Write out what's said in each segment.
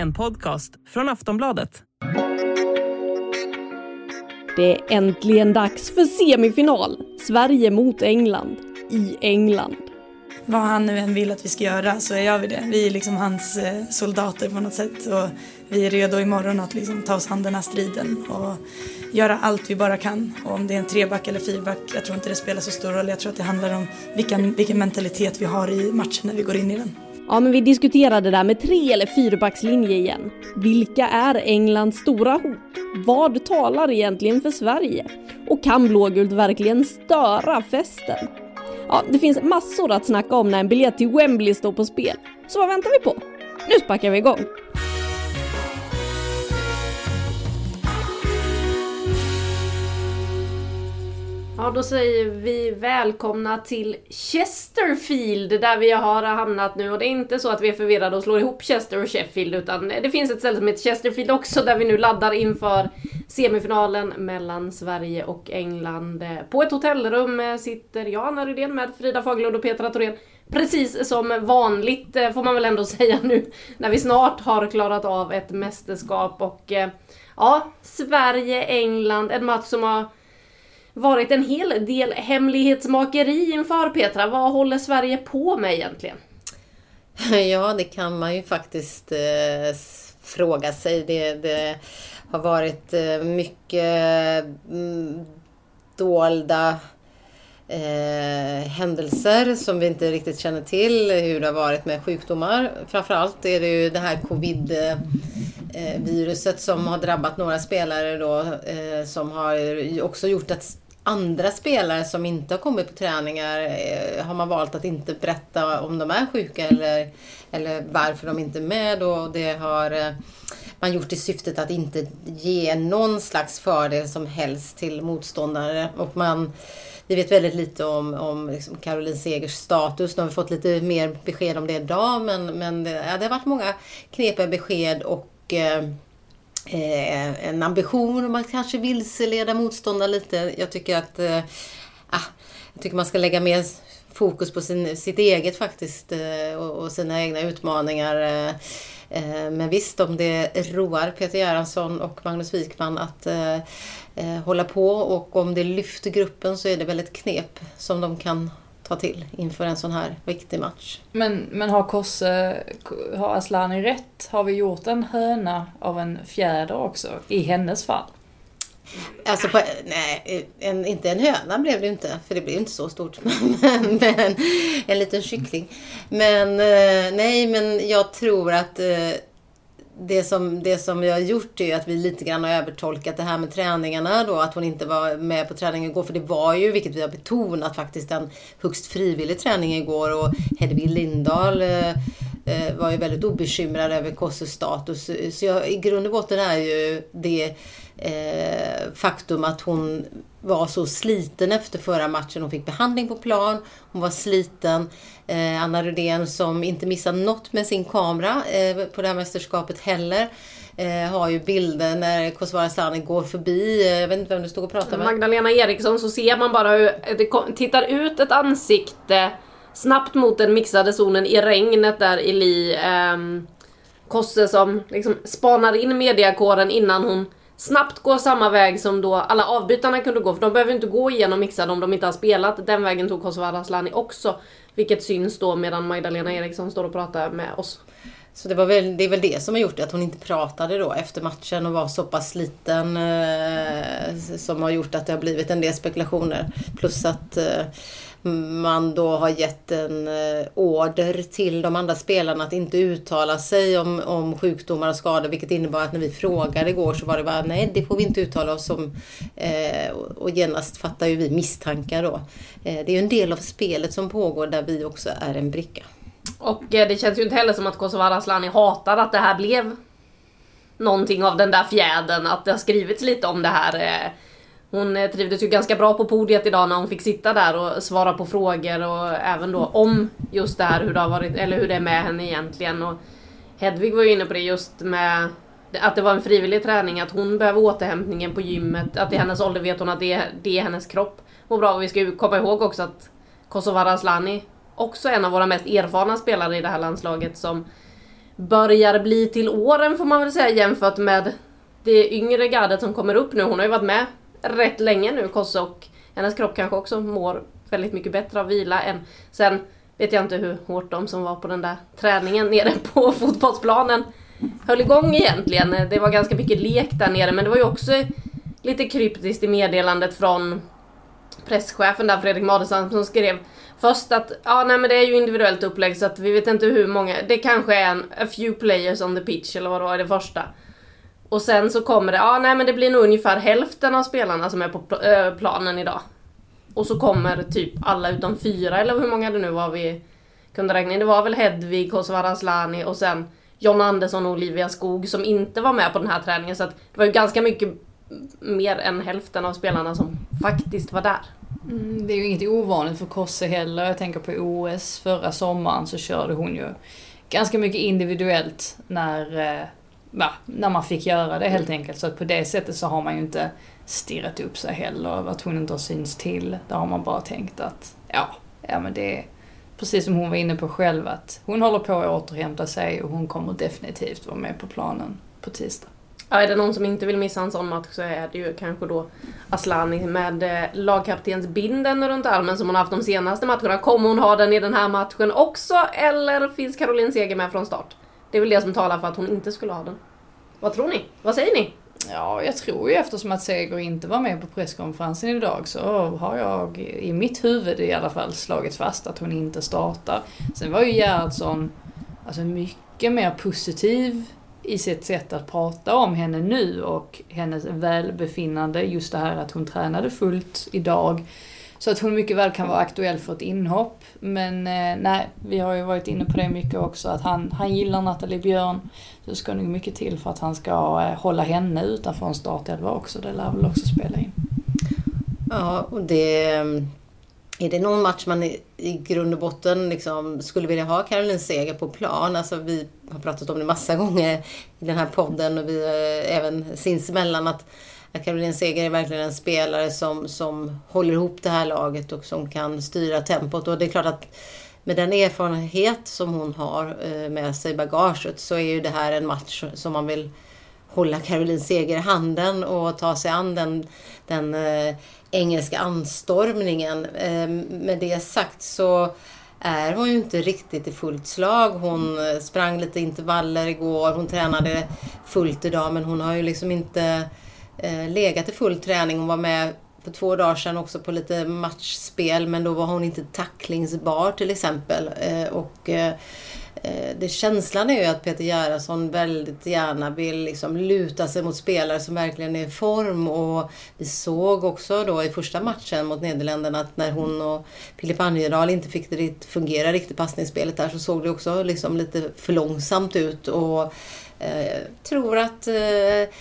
En podcast från Aftonbladet. Det är äntligen dags för semifinal. Sverige mot England. I England. Vad han nu än vill att vi ska göra så gör vi det. Vi är liksom hans eh, soldater på något sätt och vi är redo imorgon att liksom ta oss an den här striden och göra allt vi bara kan. Och om det är en treback eller fyrback, jag tror inte det spelar så stor roll. Jag tror att det handlar om vilken, vilken mentalitet vi har i matchen när vi går in i den. Ja, men vi diskuterade det där med tre eller fyrbackslinje igen. Vilka är Englands stora hot? Vad talar egentligen för Sverige? Och kan blågult verkligen störa festen? Ja, det finns massor att snacka om när en biljett till Wembley står på spel. Så vad väntar vi på? Nu sparkar vi igång! Ja, då säger vi välkomna till Chesterfield där vi har hamnat nu. Och det är inte så att vi är förvirrade och slår ihop Chester och Sheffield utan det finns ett ställe som heter Chesterfield också där vi nu laddar inför semifinalen mellan Sverige och England. På ett hotellrum sitter jag, Anna Rydén, med Frida Fagerlund och Petra Thorén. Precis som vanligt eh, får man väl ändå säga nu när vi snart har klarat av ett mästerskap och eh, ja, Sverige-England, en match som har varit en hel del hemlighetsmakeri inför Petra. Vad håller Sverige på med egentligen? Ja, det kan man ju faktiskt eh, fråga sig. Det, det har varit eh, mycket mm, dolda eh, händelser som vi inte riktigt känner till. Hur det har varit med sjukdomar. Framförallt är det ju det här covid eh, eh, viruset som har drabbat några spelare då eh, som har också gjort att andra spelare som inte har kommit på träningar eh, har man valt att inte berätta om de är sjuka eller, eller varför de inte är med. Och det har eh, man gjort i syftet att inte ge någon slags fördel som helst till motståndare. Och man, vi vet väldigt lite om, om liksom Caroline Segers status. Nu har vi fått lite mer besked om det idag men, men det, ja, det har varit många knepiga besked och eh, eh, en ambition om att kanske vilseleda motståndare lite. Jag tycker att eh, ah, jag tycker man ska lägga mer fokus på sin, sitt eget faktiskt eh, och, och, sina egna utmaningar. Eh, eh men visst, om det roar Peter Gerhardsson och Magnus Wikman att eh, eh, hålla på och om det lyfter gruppen så är det väl ett knep som de kan ta till inför en sån här viktig match. Men, men har Kosse, har Aslani rätt? Har vi gjort en höna av en fjäder också i hennes fall? Alltså, på, nej, en, inte en höna blev det inte, för det blev inte så stort. Men, men en liten kyckling. Men eh, nej, men jag tror att eh, det som, det som vi har gjort är att vi lite grann har övertolkat det här med träningarna då. Att hon inte var med på träningen igår. För det var ju, vilket vi har betonat, faktiskt en högst frivillig träning igår. Och Hedvig Lindahl eh, eh var ju väldigt obekymrad över Kosses status. Så jag, i grund och botten är ju det eh, faktum att hon var så sliten efter förra matchen. Hon fick behandling på plan, hon var sliten. Eh, Anna Rudén som inte missade något med sin kamera eh, på det här mästerskapet heller. Eh, har ju bilder när Kosovare Asllani går förbi. Eh, jag vet inte vem du stod och pratade med. Magdalena Eriksson så ser man bara hur det tittar ut ett ansikte snabbt mot den mixade zonen i regnet där i Li. Eh, Kosse som liksom spanar in mediakåren innan hon snabbt gå samma väg som då alla avbytarna kunde gå. För de behöver inte gå igenom mixad om de inte har spelat. Den vägen tog Kosovare Asllani också. Vilket syns då medan Magdalena Eriksson står och pratar med oss. Så det, var väl, det är väl det som har gjort att hon inte pratade då efter matchen och var så pass liten. Eh, som har gjort att det har blivit en del spekulationer. Plus att eh, man då har gett en eh, order till de andra spelarna att inte uttala sig om, om sjukdomar och skador. Vilket innebar att när vi frågade igår så var det bara nej det får vi inte uttala oss om. Eh, och genast fattar ju vi misstankar då. Eh, det är ju en del av spelet som pågår där vi också är en bricka. Och eh, det känns ju inte heller som att Kosovare Asllani hatar att det här blev någonting av den där fjädern. Att det har skrivits lite om det här. Eh, hon eh, trivdes ju ganska bra på podiet idag när hon fick sitta där och svara på frågor och även då om just det här hur det har varit, eller hur det är med henne egentligen. Och Hedvig var ju inne på det just med att det var en frivillig träning, att hon behöver återhämtningen på gymmet, att i hennes ålder vet hon att det, det är hennes kropp mår bra. Och vi ska ju komma ihåg också att Kosovare Asllani också en av våra mest erfarna spelare i det här landslaget som börjar bli till åren får man väl säga jämfört med det yngre gardet som kommer upp nu. Hon har ju varit med rätt länge nu, Kosse, och hennes kropp kanske också mår väldigt mycket bättre av vila än... Sen vet jag inte hur hårt de som var på den där träningen nere på fotbollsplanen höll igång egentligen. Det var ganska mycket lek där nere, men det var ju också lite kryptiskt i meddelandet från presschefen där, Fredrik Madesson, som skrev först att ja, nej, men det är ju individuellt upplägg så att vi vet inte hur många, det kanske är en a few players on the pitch eller vad det var i det första. Och sen så kommer det, ja nej men det blir nog ungefär hälften av spelarna som är på eh, planen idag. Och så kommer typ alla utom fyra eller hur många det nu var vi kunde räkna in. Det var väl Hedvig, Kosovare Asllani och sen John Andersson och Olivia Skog som inte var med på den här träningen. Så att det var ju ganska mycket mer än hälften av spelarna som faktiskt var där. Mm, det är ju inget ovanligt för Kosse heller. Jag tänker på OS förra sommaren så körde hon ju ganska mycket individuellt när, eh, ja, när man fick göra det helt enkelt. Så att på det sättet så har man ju inte stirrat upp sig heller över att hon inte har synts till. Där har man bara tänkt att ja, ja men det är precis som hon var inne på själv att hon håller på att återhämta sig och hon kommer definitivt vara med på planen på tisdag. Ja, är det någon som inte vill missa en sån match så är det ju kanske då Aslani med eh, lagkaptensbinden runt armen som hon haft de senaste matcherna. Kommer hon ha den i den här matchen också eller finns Caroline Seger med från start? Det är väl det som talar för att hon inte skulle ha den. Vad tror ni? Vad säger ni? Ja, jag tror ju eftersom att Seger inte var med på presskonferensen idag så har jag i mitt huvud i alla fall slagit fast att hon inte startar. Sen var ju Gerhardsson alltså mycket mer positiv i sitt sätt att prata om henne nu och hennes välbefinnande. Just det här att hon tränade fullt idag. Så att hon mycket väl kan vara aktuell för ett inhopp. Men eh, nej, vi har ju varit inne på det mycket också att han, han gillar Nathalie Björn. Så det ska nog mycket till för att han ska eh, hålla henne utanför en startelva också. Det lär väl också spela in. Ja, och det eh, är det någon match man i, i grund och botten liksom skulle vilja ha Caroline Seger på plan? Alltså vi har pratat om det massa gånger i den här podden och vi eh, även sinsemellan att, att Caroline Seger är verkligen en spelare som, som håller ihop det här laget och som kan styra tempot. Och det är klart att med den erfarenhet som hon har eh, med sig i bagaget så är ju det här en match som man vill hålla Caroline Seger i handen och ta sig an den, den eh, engelska anstormningen. Ehm, med det sagt så är hon ju inte riktigt i fullt slag. Hon eh, sprang lite intervaller igår, hon tränade fullt idag men hon har ju liksom inte eh, legat i full träning. Hon var med för två dagar sedan också på lite matchspel men då var hon inte tacklingsbar till exempel. Eh, och eh, eh, det känslan är ju att Peter Gerhardsson väldigt gärna vill liksom luta sig mot spelare som verkligen är i form. Och vi såg också då i första matchen mot Nederländerna att när hon och Filip Anjedal inte fick det fungera riktigt passningsspelet där så såg det också liksom lite för långsamt ut. Och eh, tror att eh,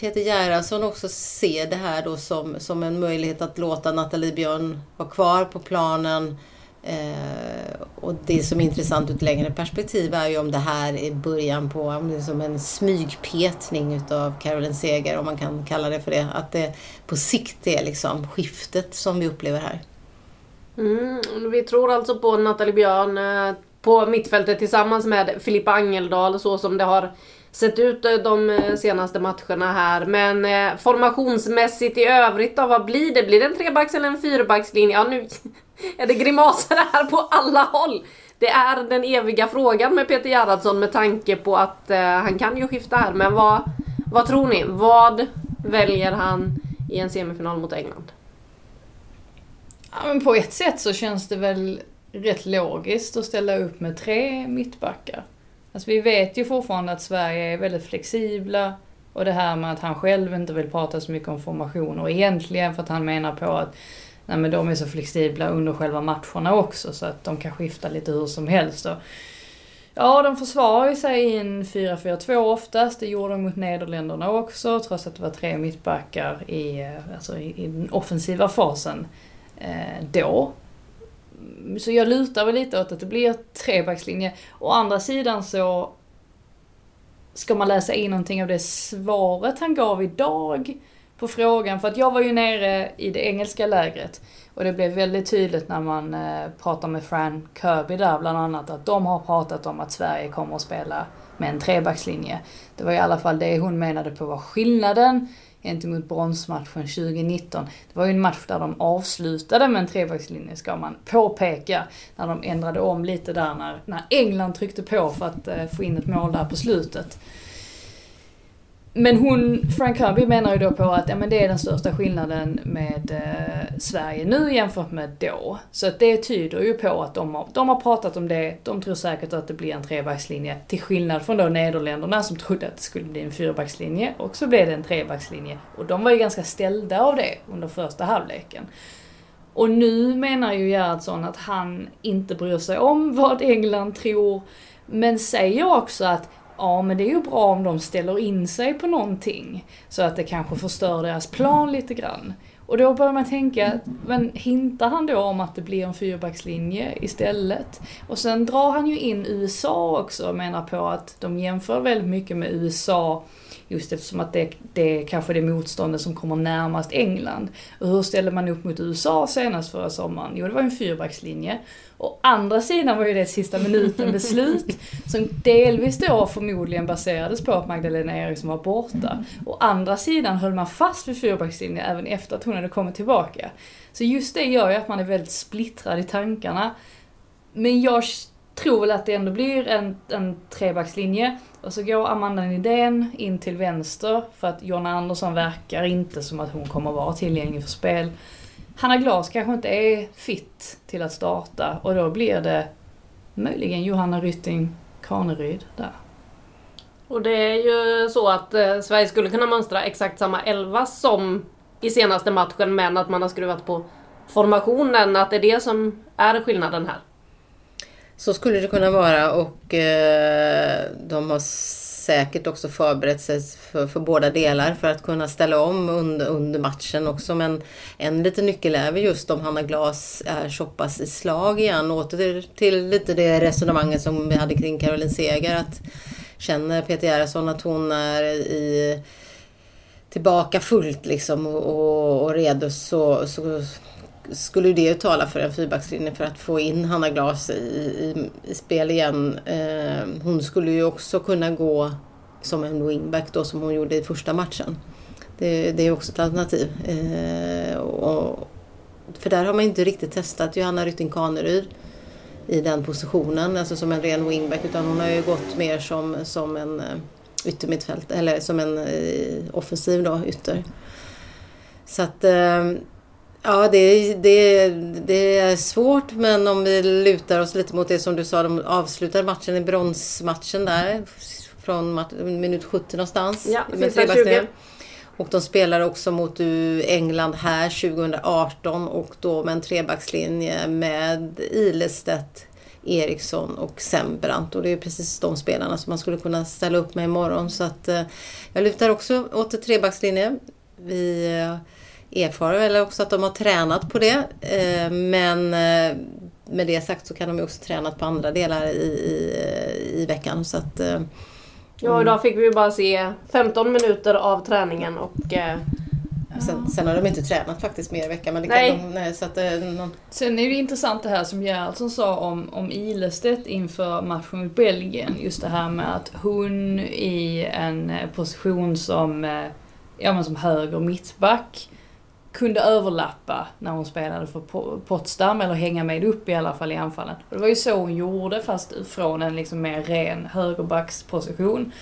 Peter Gerhardsson också ser det här då som, som en möjlighet att låta Nathalie Björn vara kvar på planen Eh, och det som är intressant ur ett längre perspektiv är ju om det här är början på liksom en smygpetning utav Caroline Seger, om man kan kalla det för det. Att det på sikt är liksom skiftet som vi upplever här. Mm, vi tror alltså på Nathalie Björn eh, på mittfältet tillsammans med Filippa Angeldal så som det har sett ut eh, de eh, senaste matcherna här. Men eh, formationsmässigt i övrigt då, vad blir det? Blir det en trebacks eller en fyrbackslinje? Ja, nu är det grimaser här på alla håll. det är den eviga frågan med Peter Gerhardsson med tanke på att eh, han kan ju skifta här. Men vad, vad tror ni? Vad väljer han i en semifinal mot England? Ja, men på ett sätt så känns det väl rätt logiskt att ställa upp med tre mittbackar. Alltså vi vet ju fortfarande att Sverige är väldigt flexibla och det här med att han själv inte vill prata så mycket om formationer egentligen för att han menar på att nej men de är så flexibla under själva matcherna också så att de kan skifta lite hur som helst. Och, ja, de försvarar ju sig i en 4-4-2 oftast. Det gjorde de mot Nederländerna också trots att det var tre mittbackar i, alltså i, i den offensiva fasen eh, då. Så jag lutar väl lite åt att det blir trebackslinje. Å andra sidan så ska man läsa in någonting av det svaret han gav idag på frågan. För att jag var ju nere i det engelska lägret. Och det blev väldigt tydligt när man eh, pratar pratade med Fran Kirby där bland annat att de har pratat om att Sverige kommer att spela med en trebackslinje. Det var i alla fall det hon menade på var skillnaden gentemot bronsmatchen 2019. Det var ju en match där de avslutade med en trebackslinje ska man påpeka. När de ändrade om lite där när, när England tryckte på för att eh, få in ett mål där på slutet. Men hon, Frank Kirby menar ju då på att ja, men det är den största skillnaden med eh, Sverige nu jämfört med då. Så att det tyder ju på att de har, de har pratat om det, de tror säkert att det blir en trebackslinje. Till skillnad från då Nederländerna som trodde att det skulle bli en fyrbackslinje och så blev det en trebackslinje. Och de var ju ganska ställda av det under första halvleken. Och nu menar ju Gerhardsson att han inte bryr sig om vad England tror, men säger också att Ja, men det är ju bra om de ställer in sig på någonting. Så att det kanske förstör deras plan lite grann. Och då börjar man tänka, men hintar han då om att det blir en fyrbackslinje istället? Och sen drar han ju in USA också och menar på att de jämför väldigt mycket med USA just eftersom att det, det är kanske det motståndet som kommer närmast England. Och hur ställde man upp mot USA senast förra sommaren? Jo, det var en fyrbackslinje. Och andra sidan var ju det ett sista minuten beslut som delvis då förmodligen baserades på att Magdalena Eriksson var borta. Och andra sidan höll man fast vid fyrbackslinjen även efter att hon hade kommit tillbaka. Så just det gör ju att man är väldigt splittrad i tankarna. Men jag tror väl att det ändå blir en, en trebackslinje. Och så går Amanda Nidén in till vänster för att Jonna Andersson verkar inte som att hon kommer vara tillgänglig för spel. Hanna Glas kanske inte är fit till att starta och då blir det möjligen Johanna Rytting Kaneryd där. Och det är ju så att eh, Sverige skulle kunna mönstra exakt samma elva som i senaste matchen men att man har skruvat på formationen, att det är det som är skillnaden här. Så skulle det kunna vara och eh, de har säkert också förberett sig för, för båda delar för att kunna ställa om under, under matchen också. Men en liten nyckel är väl just om Hanna Glas är så pass i slag igen. Åter till, till lite det resonemanget som vi hade kring Caroline Seger. Att känner Peter Gerhardsson att hon är i tillbaka fullt liksom och, och, och redo så, så skulle det tala för en fyrbackslinje för att få in Hanna Glas i, i, i spel igen. Eh, hon skulle ju också kunna gå som en wingback då som hon gjorde i första matchen. Det, det är också ett alternativ. Eh, och, för där har man inte riktigt testat Johanna Rytting Kaneryd i den positionen, alltså som en ren wingback, utan hon har ju gått mer som, som en eh, yttermittfält, eller som en eh, offensiv då, ytter. Så att eh, Ja, det, det, det är svårt men om vi lutar oss lite mot det som du sa, de avslutade matchen i bronsmatchen där från minut 70 någonstans. Ja, sista 20. Och de spelar också mot England här 2018 och då med en trebackslinje med Ilestedt, Eriksson och Sembrant. Och det är precis de spelarna som man skulle kunna ställa upp med imorgon. Så att eh, jag lutar också åt trebackslinje. Vi eh, erfara eller också att de har tränat på det. Eh, men eh, med det sagt så kan de ju också tränat på andra delar i, i, i veckan. Så att, eh, Ja, idag fick vi ju bara se 15 minuter av träningen och Sen, sen, har de inte tränat faktiskt mer i veckan. Men det nej. Kan de, nej, så att, någon... Sen är det intressant det här som Gerhardsson sa om, om Ilestedt inför matchen mot Belgien. Just det här med att hon i en position som, ja, men som höger mittback kunde överlappa när hon spelade för Potsdam, eller hänga med upp i alla fall i anfallen. Och det var ju så hon gjorde, fast från en liksom mer ren högerbacksposition.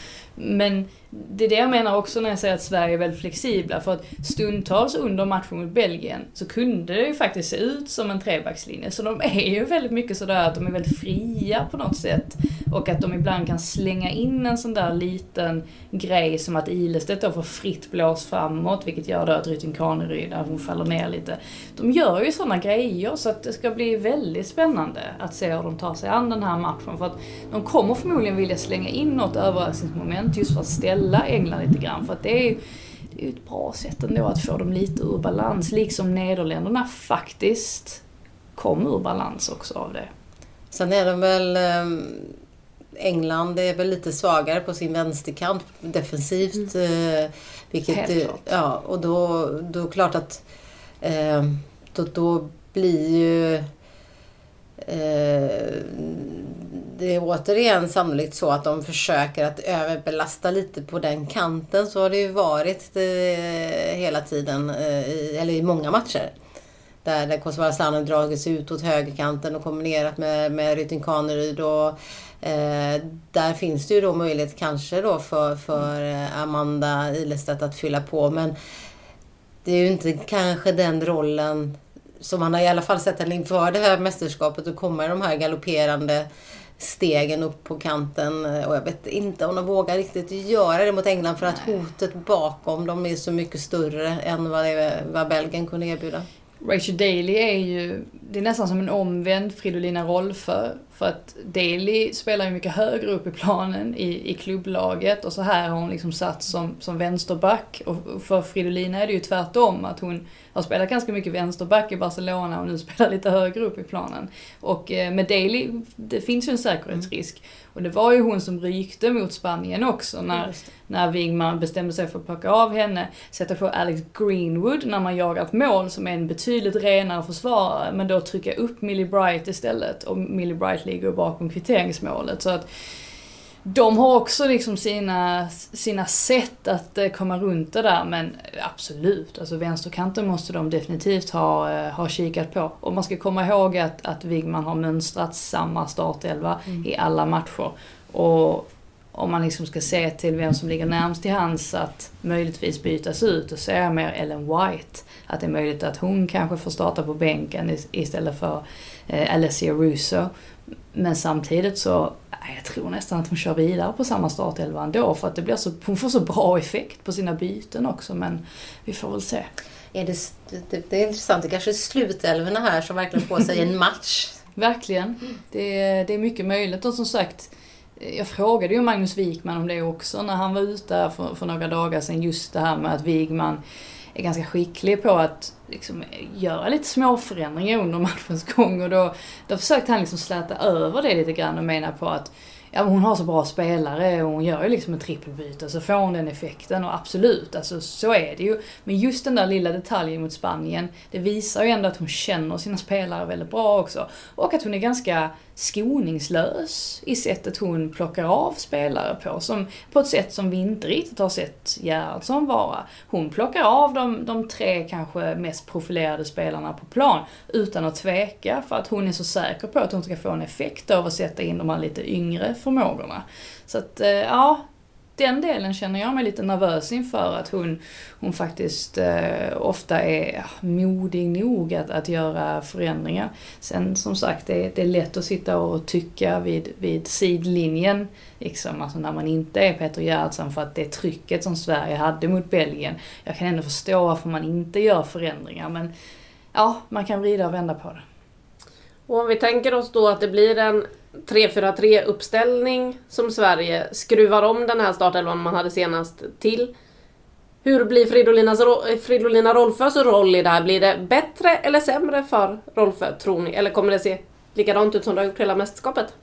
Men det är det jag menar också när jag säger att Sverige är väldigt flexibla. För att stundtals under matchen mot Belgien så kunde det ju faktiskt se ut som en trebackslinje. Så de är ju väldigt mycket sådär att de är väldigt fria på något sätt. Och att de ibland kan slänga in en sån där liten grej som att Ilestedt då får fritt blås framåt, vilket gör då att Rytting Kaneryd, hon faller ner lite. De gör ju sådana grejer så att det ska bli väldigt spännande att se hur de tar sig an den här matchen. För att de kommer förmodligen vilja slänga in något överraskningsmoment just för att ställa England lite grann. För att det är ju det är ett bra sätt ändå att få dem lite ur balans, liksom Nederländerna faktiskt kom ur balans också av det. Sen är de väl ehm, England är väl lite svagare på sin vänsterkant defensivt. Mm. Vilket, Helt klart. Ja, och då, då klart att eh, då, då blir ju eh, Eh, det är återigen sannolikt så att de försöker att överbelasta lite på den kanten. Så har det ju varit eh, hela tiden, eh, eller i många matcher. Där, Kosovare Kosovare dragit dragits ut åt högerkanten och kombinerat med, med Rytting Kaneryd. Och, eh, där finns det ju då möjlighet kanske då för, för Amanda Ilestedt att fylla på. Men det är ju inte kanske den rollen som man har i alla fall sett henne inför det här mästerskapet och komma i de här galopperande stegen upp på kanten. Och jag vet inte om de vågar riktigt göra det mot England för att hotet bakom dem är så mycket större än vad, det, vad Belgien kunde erbjuda. Rachel Daly är ju, det är nästan som en omvänd Fridolina Rolfö. För att Daly spelar ju mycket högre upp i planen i, i klubblaget och så här har hon liksom satt som, som vänsterback. Och för Fridolina är det ju tvärtom, att hon har spelat ganska mycket vänsterback i Barcelona och nu spelar lite högre upp i planen. Och eh, med Daly, det finns ju en säkerhetsrisk. Mm. Och det var ju hon som rykte mot Spanien också när, när Wingman bestämde sig för att plocka av henne. Sätta på Alex Greenwood när man jagar ett mål som är en betydligt renare försvarare. Men då trycka upp Millie Bright istället. Och Millie Bright ligger bakom kvitteringsmålet. Så att de har också liksom sina, sina sätt att eh, komma runt det där men absolut, alltså vänsterkanten måste de definitivt ha, eh, ha kikat på. Och man ska komma ihåg att, att Wigman har mönstrat samma startelva mm. i alla matcher. Och om man liksom ska se till vem som ligger närmst till hands att möjligtvis bytas ut, då ser jag mer Ellen White. Att det är möjligt att hon kanske får starta på bänken istället för eh, Alessia Russo. Men samtidigt så, jag tror nästan att hon kör vidare på samma startelva ändå för att det blir så, hon får så bra effekt på sina byten också men vi får väl se. Är det, det, det är intressant, det kanske är slutelvorna här som verkligen får sig en match. verkligen. Det, det är mycket möjligt och som sagt jag frågade ju Magnus Wikman om det också när han var ute för, för några dagar sedan. Just det här med att Wigman är ganska skicklig på att liksom, göra lite små förändringar under matchens gång. Och då, då försökte han liksom släta över det lite grann och mena på att ja, hon har så bra spelare och hon gör ju liksom en trippelbyte så får hon den effekten och absolut, alltså så är det ju. Men just den där lilla detaljen mot Spanien, det visar ju ändå att hon känner sina spelare väldigt bra också. Och att hon är ganska skoningslös i sättet hon plockar av spelare på. Som, på ett sätt som vi inte riktigt har sett Gerhardsson vara. Hon plockar av de, de tre kanske mest profilerade spelarna på plan utan att tveka för att hon är så säker på att hon ska få en effekt av att sätta in de här lite yngre förmågorna. Så att, eh, ja, den delen känner jag mig lite nervös inför. Att hon, hon faktiskt eh, ofta är modig nog att, att göra förändringar. Sen som sagt, det, det är lätt att sitta och tycka vid, vid sidlinjen. Liksom, alltså när man inte är Peter Gerhardsson för att det trycket som Sverige hade mot Belgien. Jag kan ändå förstå varför man inte gör förändringar men ja, man kan vrida och vända på det. Och om vi tänker oss då att det blir en 3-4-3 uppställning som Sverige skruvar om den här startelvan man hade senast till. Hur blir Fridolinas, eh, Fridolina Rolfös roll i det här? Blir det bättre eller sämre för Rolfö, tror ni? Eller kommer det se likadant ut som det har gjort hela mästerskapet?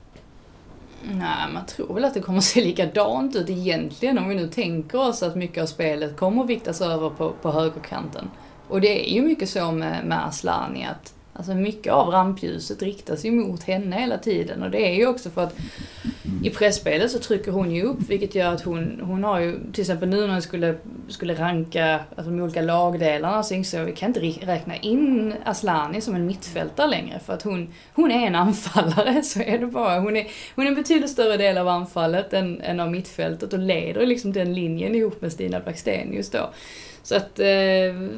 Nej, man tror väl att det kommer se likadant ut egentligen om vi nu tänker oss att mycket av spelet kommer att viktas över på, på högerkanten. Och det är ju mycket så med, med Aslani att Alltså mycket av rampljuset riktas ju mot henne hela tiden och det är ju också för att i pressspelet så trycker hon ju upp vilket gör att hon, hon har ju till exempel nu när hon skulle skulle ranka alltså, de olika lagdelarna så insåg jag att vi kan inte räkna in Aslani som en mittfältare längre för att hon, hon är en anfallare, så är det bara. Hon är, hon är en betydligt större del av anfallet än, än av mittfältet och leder liksom den linjen ihop med Stina Blackstenius då. Så att eh,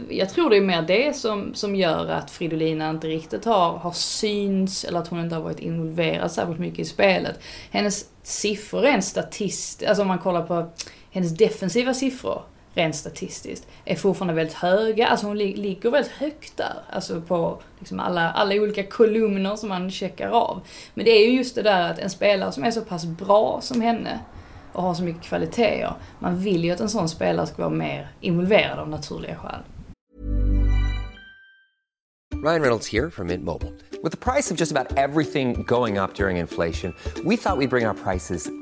jag tror det är mer det som, som gör att Fridolina inte riktigt har, har syns eller att hon inte har varit involverad särskilt mycket i spelet. Hennes siffror rent statistiskt, alltså om man kollar på hennes defensiva siffror rent statistiskt är fortfarande väldigt höga. Alltså hon li ligger väldigt högt där. Alltså på liksom alla, alla olika kolumner som man checkar av. Men det är ju just det där att en spelare som är så pass bra som henne och har så mycket kvaliteter. Man vill ju att en sån spelare ska vara mer involverad av naturliga skäl. Ryan Reynolds här från Mint Mobile. Med priset på nästan allt som går upp under inflationen, trodde vi att vi skulle bring våra priser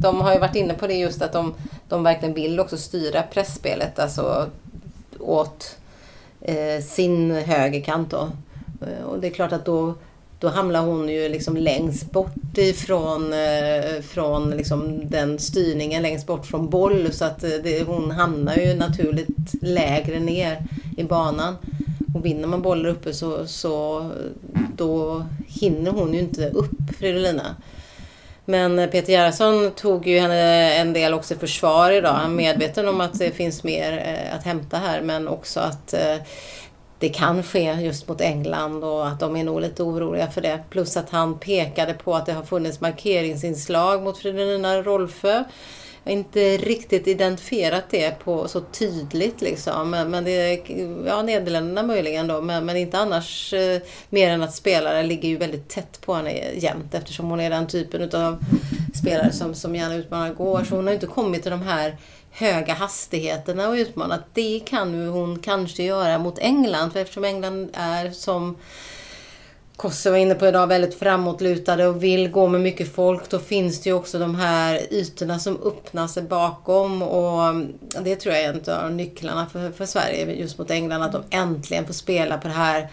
De har ju varit inne på det just att de, de verkligen vill också styra pressspelet alltså åt eh, sin högerkant då. Eh, och det är klart att då, då hamnar hon ju liksom längst bort ifrån eh, från liksom den styrningen, längst bort från boll. Så att eh, det, hon hamnar ju naturligt lägre ner i banan. Och vinner man bollar uppe så, så då hinner hon ju inte upp Fridolina. Men Peter Gerhardsson tog ju henne en del också i försvar idag. Han är medveten om att det finns mer eh, att hämta här men också att eh, det kan ske just mot England och att de är nog lite oroliga för det. Plus att han pekade på att det har funnits markeringsinslag mot Fridolina Rolfö. Jag har inte riktigt identifierat det på så tydligt liksom. Men, men det ja Nederländerna möjligen då. Men, men inte annars eh, mer än att spelare ligger ju väldigt tätt på henne jämt. Eftersom hon är den typen utav spelare som, som gärna utmanar går. Så hon har inte kommit till de här höga hastigheterna och utmanat. Det kan hon kanske göra mot England. För eftersom England är som Kosse var inne på idag väldigt framåtlutade och vill gå med mycket folk. Då finns det ju också de här ytorna som öppnar sig bakom. Och det tror jag är en av nycklarna för, för Sverige just mot England. Att de äntligen får spela på det här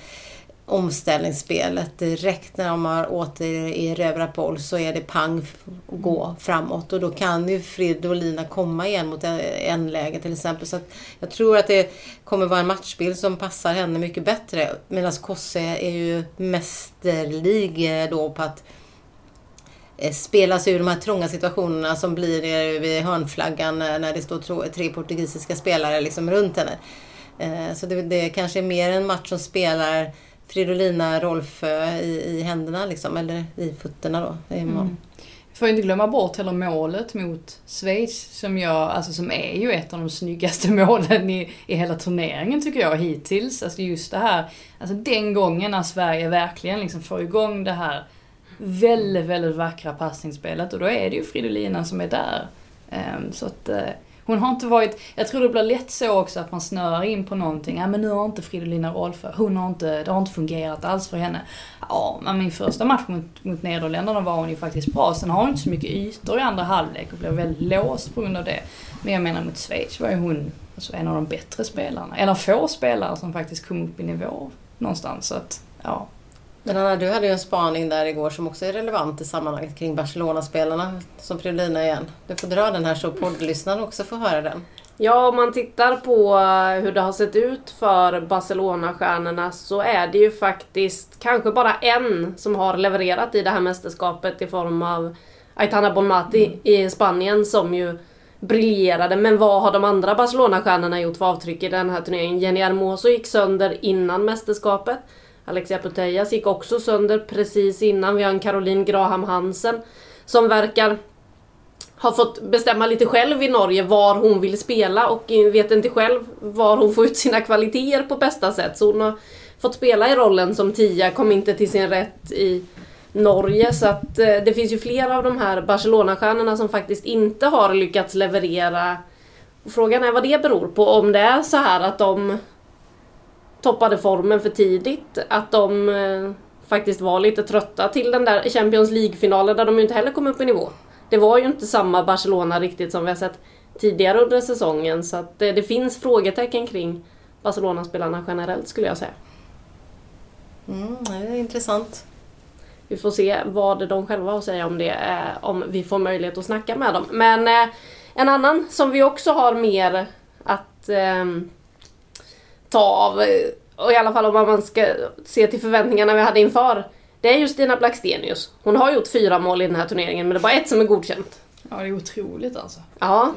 omställningsspelet. Direkt när de har återerövrat boll så är det pang och gå framåt. Och då kan ju Fridolina komma igen mot en läge till exempel. Så att jag tror att det kommer vara en matchbild som passar henne mycket bättre. Medan Kosse är ju mästerlig eh, då på att eh, spela sig ur de här trånga situationerna som blir nere vid hörnflaggan eh, när det står tre portugisiska spelare liksom runt henne. Så det, det kanske är mer en match som spelar Fridolina Rolfö i, i händerna liksom, eller i fötterna då. I mm. Får inte glömma bort heller målet mot Schweiz som, jag, alltså, som är ju ett av de snyggaste målen i, i hela turneringen tycker jag hittills. Alltså just det här, alltså den gången när Sverige verkligen liksom får igång det här väldigt, väldigt vackra passningsspelet och då är det ju Fridolina som är där. Um, så att uh, hon har inte varit, jag tror det blir lätt så också att man snöar in på någonting. Ja men nu har inte Fridolina Rolfö, hon har inte, det har inte fungerat alls för henne. Ja, men min första match mot, mot Nederländerna var hon ju faktiskt bra. Sen har hon inte så mycket ytor i andra halvlek och blev väldigt låst på grund av det. Men jag menar mot Schweiz var ju hon alltså, en av de bättre spelarna. En av få spelare som faktiskt kom upp i nivå någonstans. Så att, ja. Men Anna, du hade ju en spaning där igår som också är relevant i sammanhanget kring Barcelona-spelarna som Fridolina igen. Du får dra den här så poddlyssnarna också får höra den. Ja, om man tittar på hur det har sett ut för Barcelona-stjärnorna så är det ju faktiskt kanske bara en som har levererat i det här mästerskapet i form av Aitana Bonmati mm. i Spanien som ju briljerade. Men vad har de andra Barcelona-stjärnorna gjort för avtryck i den här turneringen? Jenny Hermoso gick sönder innan mästerskapet. Alexia Putellas gick också sönder precis innan. Vi har en Caroline Graham Hansen som verkar ha fått bestämma lite själv i Norge var hon vill spela och vet inte själv var hon får ut sina kvaliteter på bästa sätt. Så hon har fått spela i rollen som tia, kom inte till sin rätt i Norge. Så att eh, det finns ju flera av de här Barcelona-stjärnorna som faktiskt inte har lyckats leverera. Frågan är vad det beror på. Om det är så här att de toppade formen för tidigt. Att de eh, faktiskt var lite trötta till den där Champions League-finalen där de ju inte heller kom upp i nivå. Det var ju inte samma Barcelona riktigt som vi har sett tidigare under säsongen så att det, det finns frågetecken kring Barcelona-spelarna generellt skulle jag säga. Mm, det är intressant. Vi får se vad de själva har att säga om det, eh, om vi får möjlighet att snacka med dem. Men eh, en annan som vi också har mer att eh, ta av, och i alla fall om man ska se till förväntningarna vi hade inför, det är ju Stina Blackstenius. Hon har gjort fyra mål i den här turneringen men det är bara ett som är godkänt. Ja, det är otroligt alltså. Ja.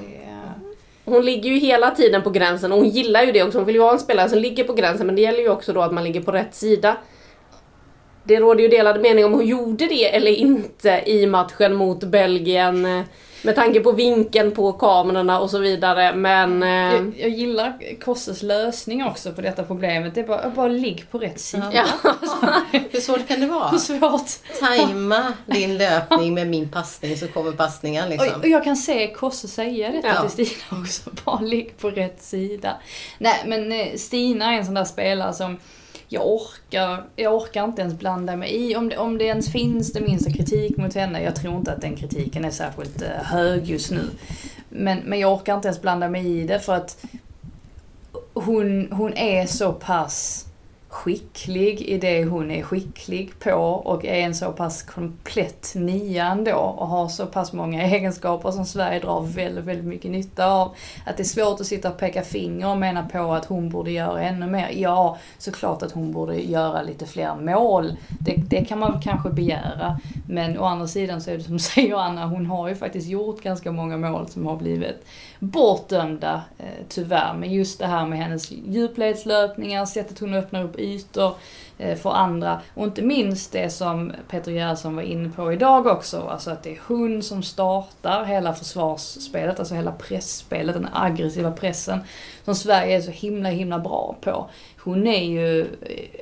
Hon ligger ju hela tiden på gränsen och hon gillar ju det också. Hon vill ju vara en spelare som ligger på gränsen men det gäller ju också då att man ligger på rätt sida. Det råder ju delade mening om hon gjorde det eller inte i matchen mot Belgien. Med tanke på vinkeln på kamerorna och så vidare men... eh, Jag, jag gillar Kosses lösning också på detta problemet. Det är bara, bara ligg på rätt sida. Ja. Hur svårt kan det vara? Hur svårt? Tajma din löpning med min passning så kommer passningen Och, liksom. och jag kan se Kosse säga detta Ja. till Stina också. Bara ligg på rätt sida. Nej men eh, Stina är en sån där spelare som jag orkar, jag orkar inte ens blanda mig i. Om det, om det ens finns det minsta kritik mot henne, jag tror inte att den kritiken är särskilt eh, hög just nu. Men, men jag orkar inte ens blanda mig i det för att hon, hon är så pass skicklig i det hon är skicklig på och är en så pass komplett nia ändå och har så pass många egenskaper som Sverige drar väldigt, väldigt mycket nytta av. Att det är svårt att sitta och peka finger och mena på att hon borde göra ännu mer. Ja, såklart att hon borde göra lite fler mål. Det, det kan man kanske begära. Men å andra sidan så är det som säger Anna, hon har ju faktiskt gjort ganska många mål som har blivit bortdömda eh, tyvärr. Men just det här med hennes djupledslöpningar, sättet hon öppnar upp ytor eh, för andra. Och inte minst det som Peter Gerhardsson var inne på idag också. Alltså att det är hon som startar hela försvarsspelet, alltså hela pressspelet, den aggressiva pressen. Som Sverige är så himla himla bra på. Hon är ju,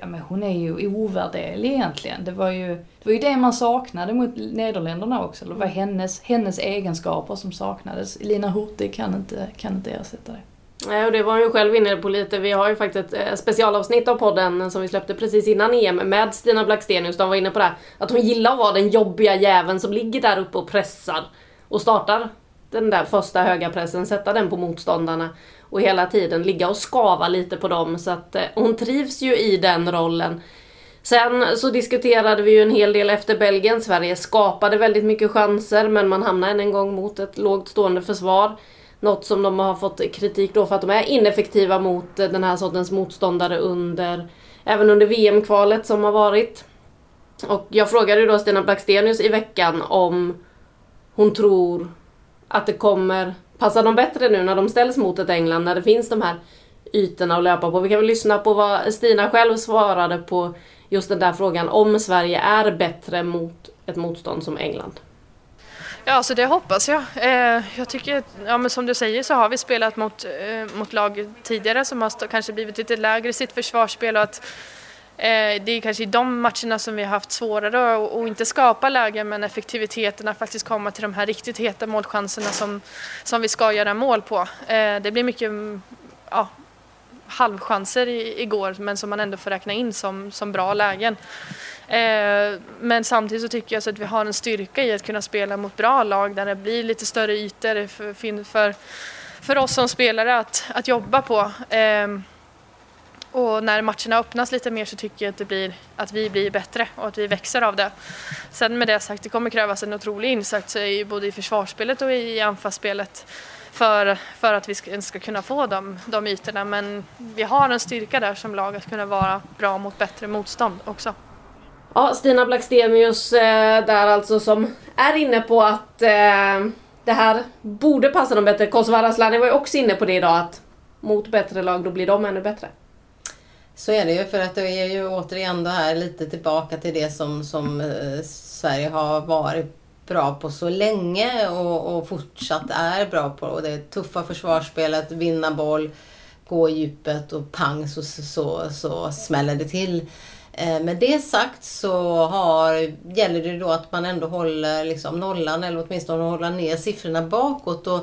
ja, men hon är ju ovärderlig egentligen. Det var ju, det var ju det man saknade mot Nederländerna också. Det var hennes, hennes egenskaper som saknades. Lina Hurtig kan inte, kan inte ersätta det. Nej, och det var hon ju själv inne på lite. Vi har ju faktiskt ett eh, specialavsnitt av podden som vi släppte precis innan EM med Stina Blackstenius. De var inne på det här, att hon gillar att vara den jobbiga jäveln som ligger där uppe och pressar och startar den där första höga pressen, sätta den på motståndarna och hela tiden ligga och skava lite på dem. Så att eh, hon trivs ju i den rollen. Sen så diskuterade vi ju en hel del efter Belgien. Sverige skapade väldigt mycket chanser men man hamnade än en gång mot ett lågt stående försvar. Något som de har fått kritik då för att de är ineffektiva mot eh, den här sortens motståndare under även under VM-kvalet som har varit. Och jag frågade ju då Stina Blackstenius i veckan om hon tror att det kommer Passar de bättre nu när de ställs mot ett England när det finns de här ytorna att löpa på. Vi kan väl lyssna på vad Stina själv svarade på just den där frågan om Sverige är bättre mot ett motstånd som England. Ja, så det hoppas jag. Eh, jag tycker, ja, men som du säger så har vi spelat mot, eh, mot lag tidigare som har stå, kanske blivit lite lägre i sitt försvarsspel och att Eh, det är kanske i de matcherna som vi har haft svårare att inte skapa lägen men effektiviteten att faktiskt komma till de här riktigt heta målchanserna som, som vi ska göra mål på. Eh, det blir mycket ja, halvchanser igår men som man ändå får räkna in som, som bra lägen. Eh, men samtidigt så tycker jag så att vi har en styrka i att kunna spela mot bra lag där det blir lite större ytor för, för, för, för oss som spelare att, att jobba på. Eh, och när matcherna öppnas lite mer så tycker jag att, det blir, att vi blir bättre och att vi växer av det. Sen med det sagt, det kommer krävas en otrolig insats både i försvarsspelet och i anfallsspelet för, för att vi ska, ska kunna få de, de ytorna. Men vi har en styrka där som lag att kunna vara bra mot bättre motstånd också. Ja, Stina Blackstenius eh, där alltså som är inne på att eh, det här borde passa dem bättre. Kosovare Asllani var ju också inne på det idag att mot bättre lag då blir de ännu bättre. Så är det ju för att det är ju återigen det här lite tillbaka till det som, som eh, Sverige har varit bra på så länge och, och fortsatt är bra på. Och det tuffa försvarsspelet, vinna boll, gå i djupet och pang så, så, så smäller det till. Eh, Med det sagt så har, gäller det då att man ändå håller liksom nollan eller åtminstone håller ner siffrorna bakåt. Och,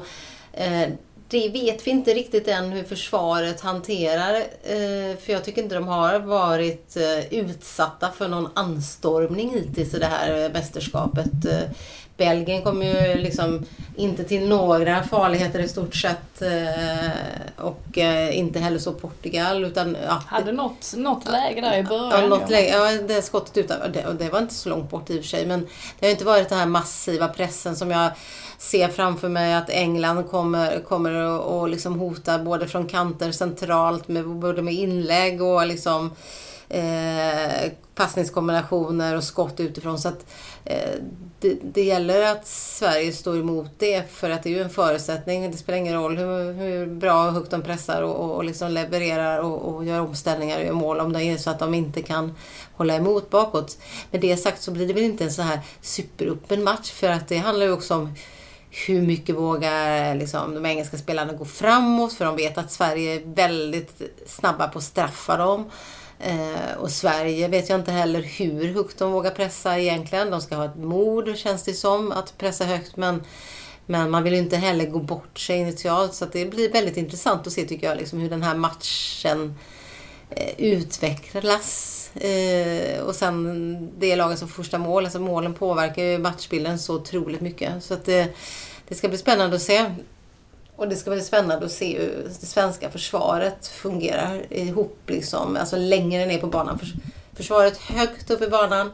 eh, det vet vi inte riktigt än hur försvaret hanterar. Eh, för jag tycker inte de har varit eh, utsatta för någon anstormning hittills i det här eh, mästerskapet. Eh, Belgien kom ju liksom inte till några farligheter i stort sett. Och inte heller så Portugal. Utan, ja, Hade något, något läge där i början. Ja, något läge, ja det skottet ut. Det, det var inte så långt bort i och för sig. Men det har inte varit den här massiva pressen som jag ser framför mig att England kommer, kommer att liksom hota både från kanter centralt, med, både med inlägg och liksom eh, passningskombinationer och skott utifrån. Så att, eh, det, det, gäller att Sverige står emot det för att det är ju en förutsättning. Det spelar ingen roll hur, hur bra och högt de pressar och, och liksom levererar och, och, gör omställningar och gör mål om det är så att de inte kan hålla emot bakåt. Med det sagt så blir det väl inte en så här superöppen match för att det handlar ju också om hur mycket vågar liksom, de engelska spelarna gå framåt? För de vet att Sverige är väldigt snabba på att straffa dem. Eh, och Sverige vet jag inte heller hur högt de vågar pressa egentligen. De ska ha ett mod känns det som att pressa högt. Men, men man vill ju inte heller gå bort sig initialt. Så det blir väldigt intressant att se tycker jag liksom, hur den här matchen eh, utvecklas. Eh, och sen det laget som första mål. Alltså målen påverkar ju matchbilden så otroligt mycket. Så att det, det ska bli spännande att se. Och det ska bli spännande att se hur det svenska försvaret fungerar ihop liksom. Alltså längre ner på banan. Försvaret högt upp i banan,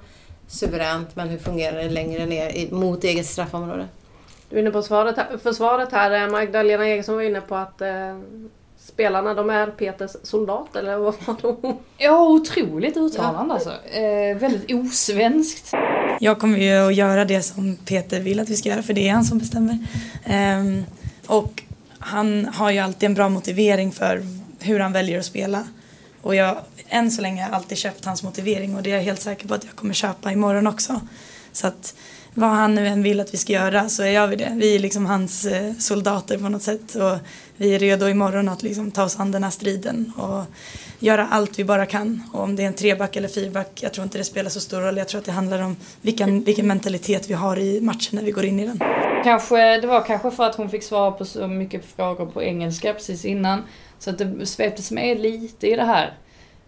suveränt. Men hur fungerar det längre ner mot eget straffområde? Du är inne på försvaret här. Försvaret här. Magdalena Eriksson var inne på att eh, spelarna de är Peters soldat eller vad var det? Ja, otroligt uttalande ja. alltså. Eh, väldigt osvenskt. Jag kommer ju att göra det som Peter vill att vi ska göra för det är han som bestämmer. Um, och han har ju alltid en bra motivering för hur han väljer att spela. Och jag, än så länge har alltid köpt hans motivering och det är jag helt säker på att jag kommer köpa imorgon också. Så att vad han nu än vill att vi ska göra så gör vi det. Vi är liksom hans eh, soldater på något sätt och vi är redo imorgon att liksom ta oss an den här striden och göra allt vi bara kan. Och om det är en treback eller fyrback, jag tror inte det spelar så stor roll. Jag tror att det handlar om vilken, vilken mentalitet vi har i matchen när vi går in i den. Kanske, det var kanske för att hon fick svara på så mycket frågor på engelska precis innan. Så att det sveptes med lite i det här.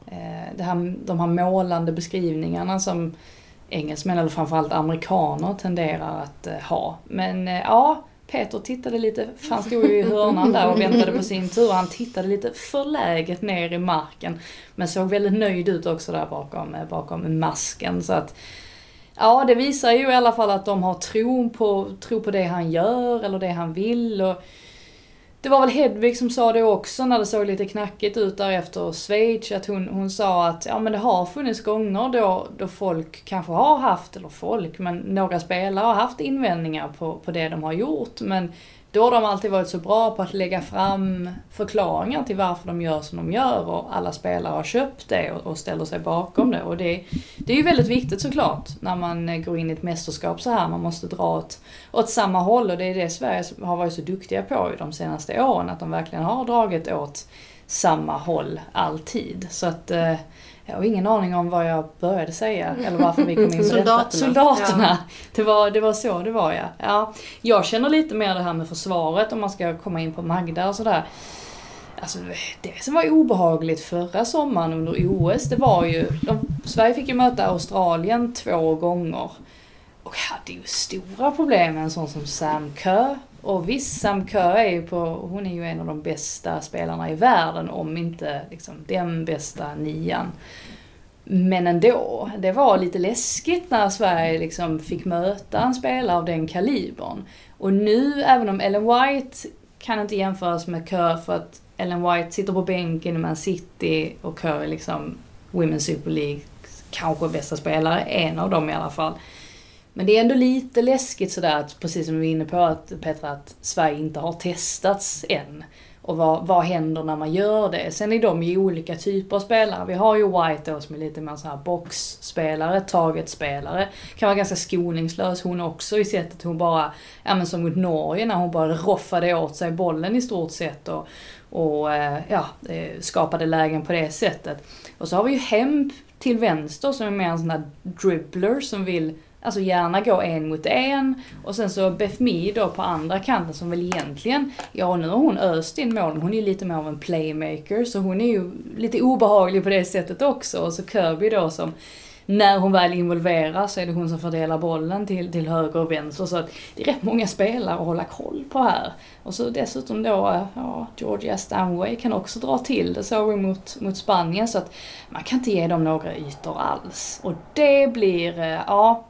Eh, det här de här målande beskrivningarna som engelsmän, eller framförallt amerikaner, tenderar att eh, ha. Men eh, ja, Peter tittade lite, han stod ju i hörnan där och väntade på sin tur. Han tittade lite förläget ner i marken. Men såg väldigt nöjd ut också där bakom, eh, bakom masken. Så att, ja, det visar ju i alla fall att de har tro på, tro på det han gör eller det han vill. Och, det var väl Hedvig som sa det också när det såg lite knackigt ut där efter Schweiz. Att hon, hon sa att ja, men det har funnits gånger då, då folk kanske har haft, eller folk, men några spelare har haft invändningar på, på det de har gjort. Men då har de alltid varit så bra på att lägga fram förklaringar till varför de gör som de gör och alla spelare har köpt det och, och ställer sig bakom det. Och det, det är ju väldigt viktigt såklart när man eh, går in i ett mästerskap så här. Man måste dra åt, åt samma håll och det är det Sverige har varit så duktiga på i de senaste åren. Att de verkligen har dragit åt samma håll alltid. Så att eh, jag har ingen aning om vad jag började säga eller varför vi kom in på Soldaterna. detta. Soldaterna. Ja. Det, var, det var så det var ja. ja. Jag känner lite mer det här med försvaret om man ska komma in på Magda och sådär. Alltså det som var obehagligt förra sommaren under OS, det var ju... De, Sverige fick ju möta Australien två gånger. Och hade ju stora problem med en sån som Sam Kerr. Och visst, Sam Kerr är ju på, hon är ju en av de bästa spelarna i världen, om inte liksom den bästa nian. Men ändå, det var lite läskigt när Sverige liksom fick möta en spelare av den kalibern. Och nu, även om Ellen White kan inte jämföras med Kerr för att Ellen White sitter på bänken i Man City och Kerr är liksom Women's Super League kanske bästa spelare, en av dem i alla fall. Men det är ändå lite läskigt sådär, att, precis som vi var inne på att, Petra, att Sverige inte har testats än. Och vad, vad händer när man gör det? Sen är de ju olika typer av spelare. Vi har ju White då som är lite mer så här boxspelare, targetspelare. Kan vara ganska skoningslös hon också i sättet hon bara, ja men som mot Norge när hon bara roffade åt sig bollen i stort sett och, och eh, ja, eh, skapade lägen på det sättet. Och så har vi ju Hemp till vänster som är mer en sån här dribbler som vill Alltså gärna gå en mot en. Och sen så Beth Mee då på andra kanten som väl egentligen, ja nu har hon öst in mål, hon är ju lite mer av en playmaker. Så hon är ju lite obehaglig på det sättet också. Och så Kirby då som när hon väl involveras så är det hon som fördelar bollen till, till höger och vänster. Så att det är rätt många spelare att hålla koll på här. Och så dessutom då, ja, Georgia Stanway kan också dra till. Det såg vi mot, mot Spanien. Så att man kan inte ge dem några ytor alls. Och det blir, eh, ja,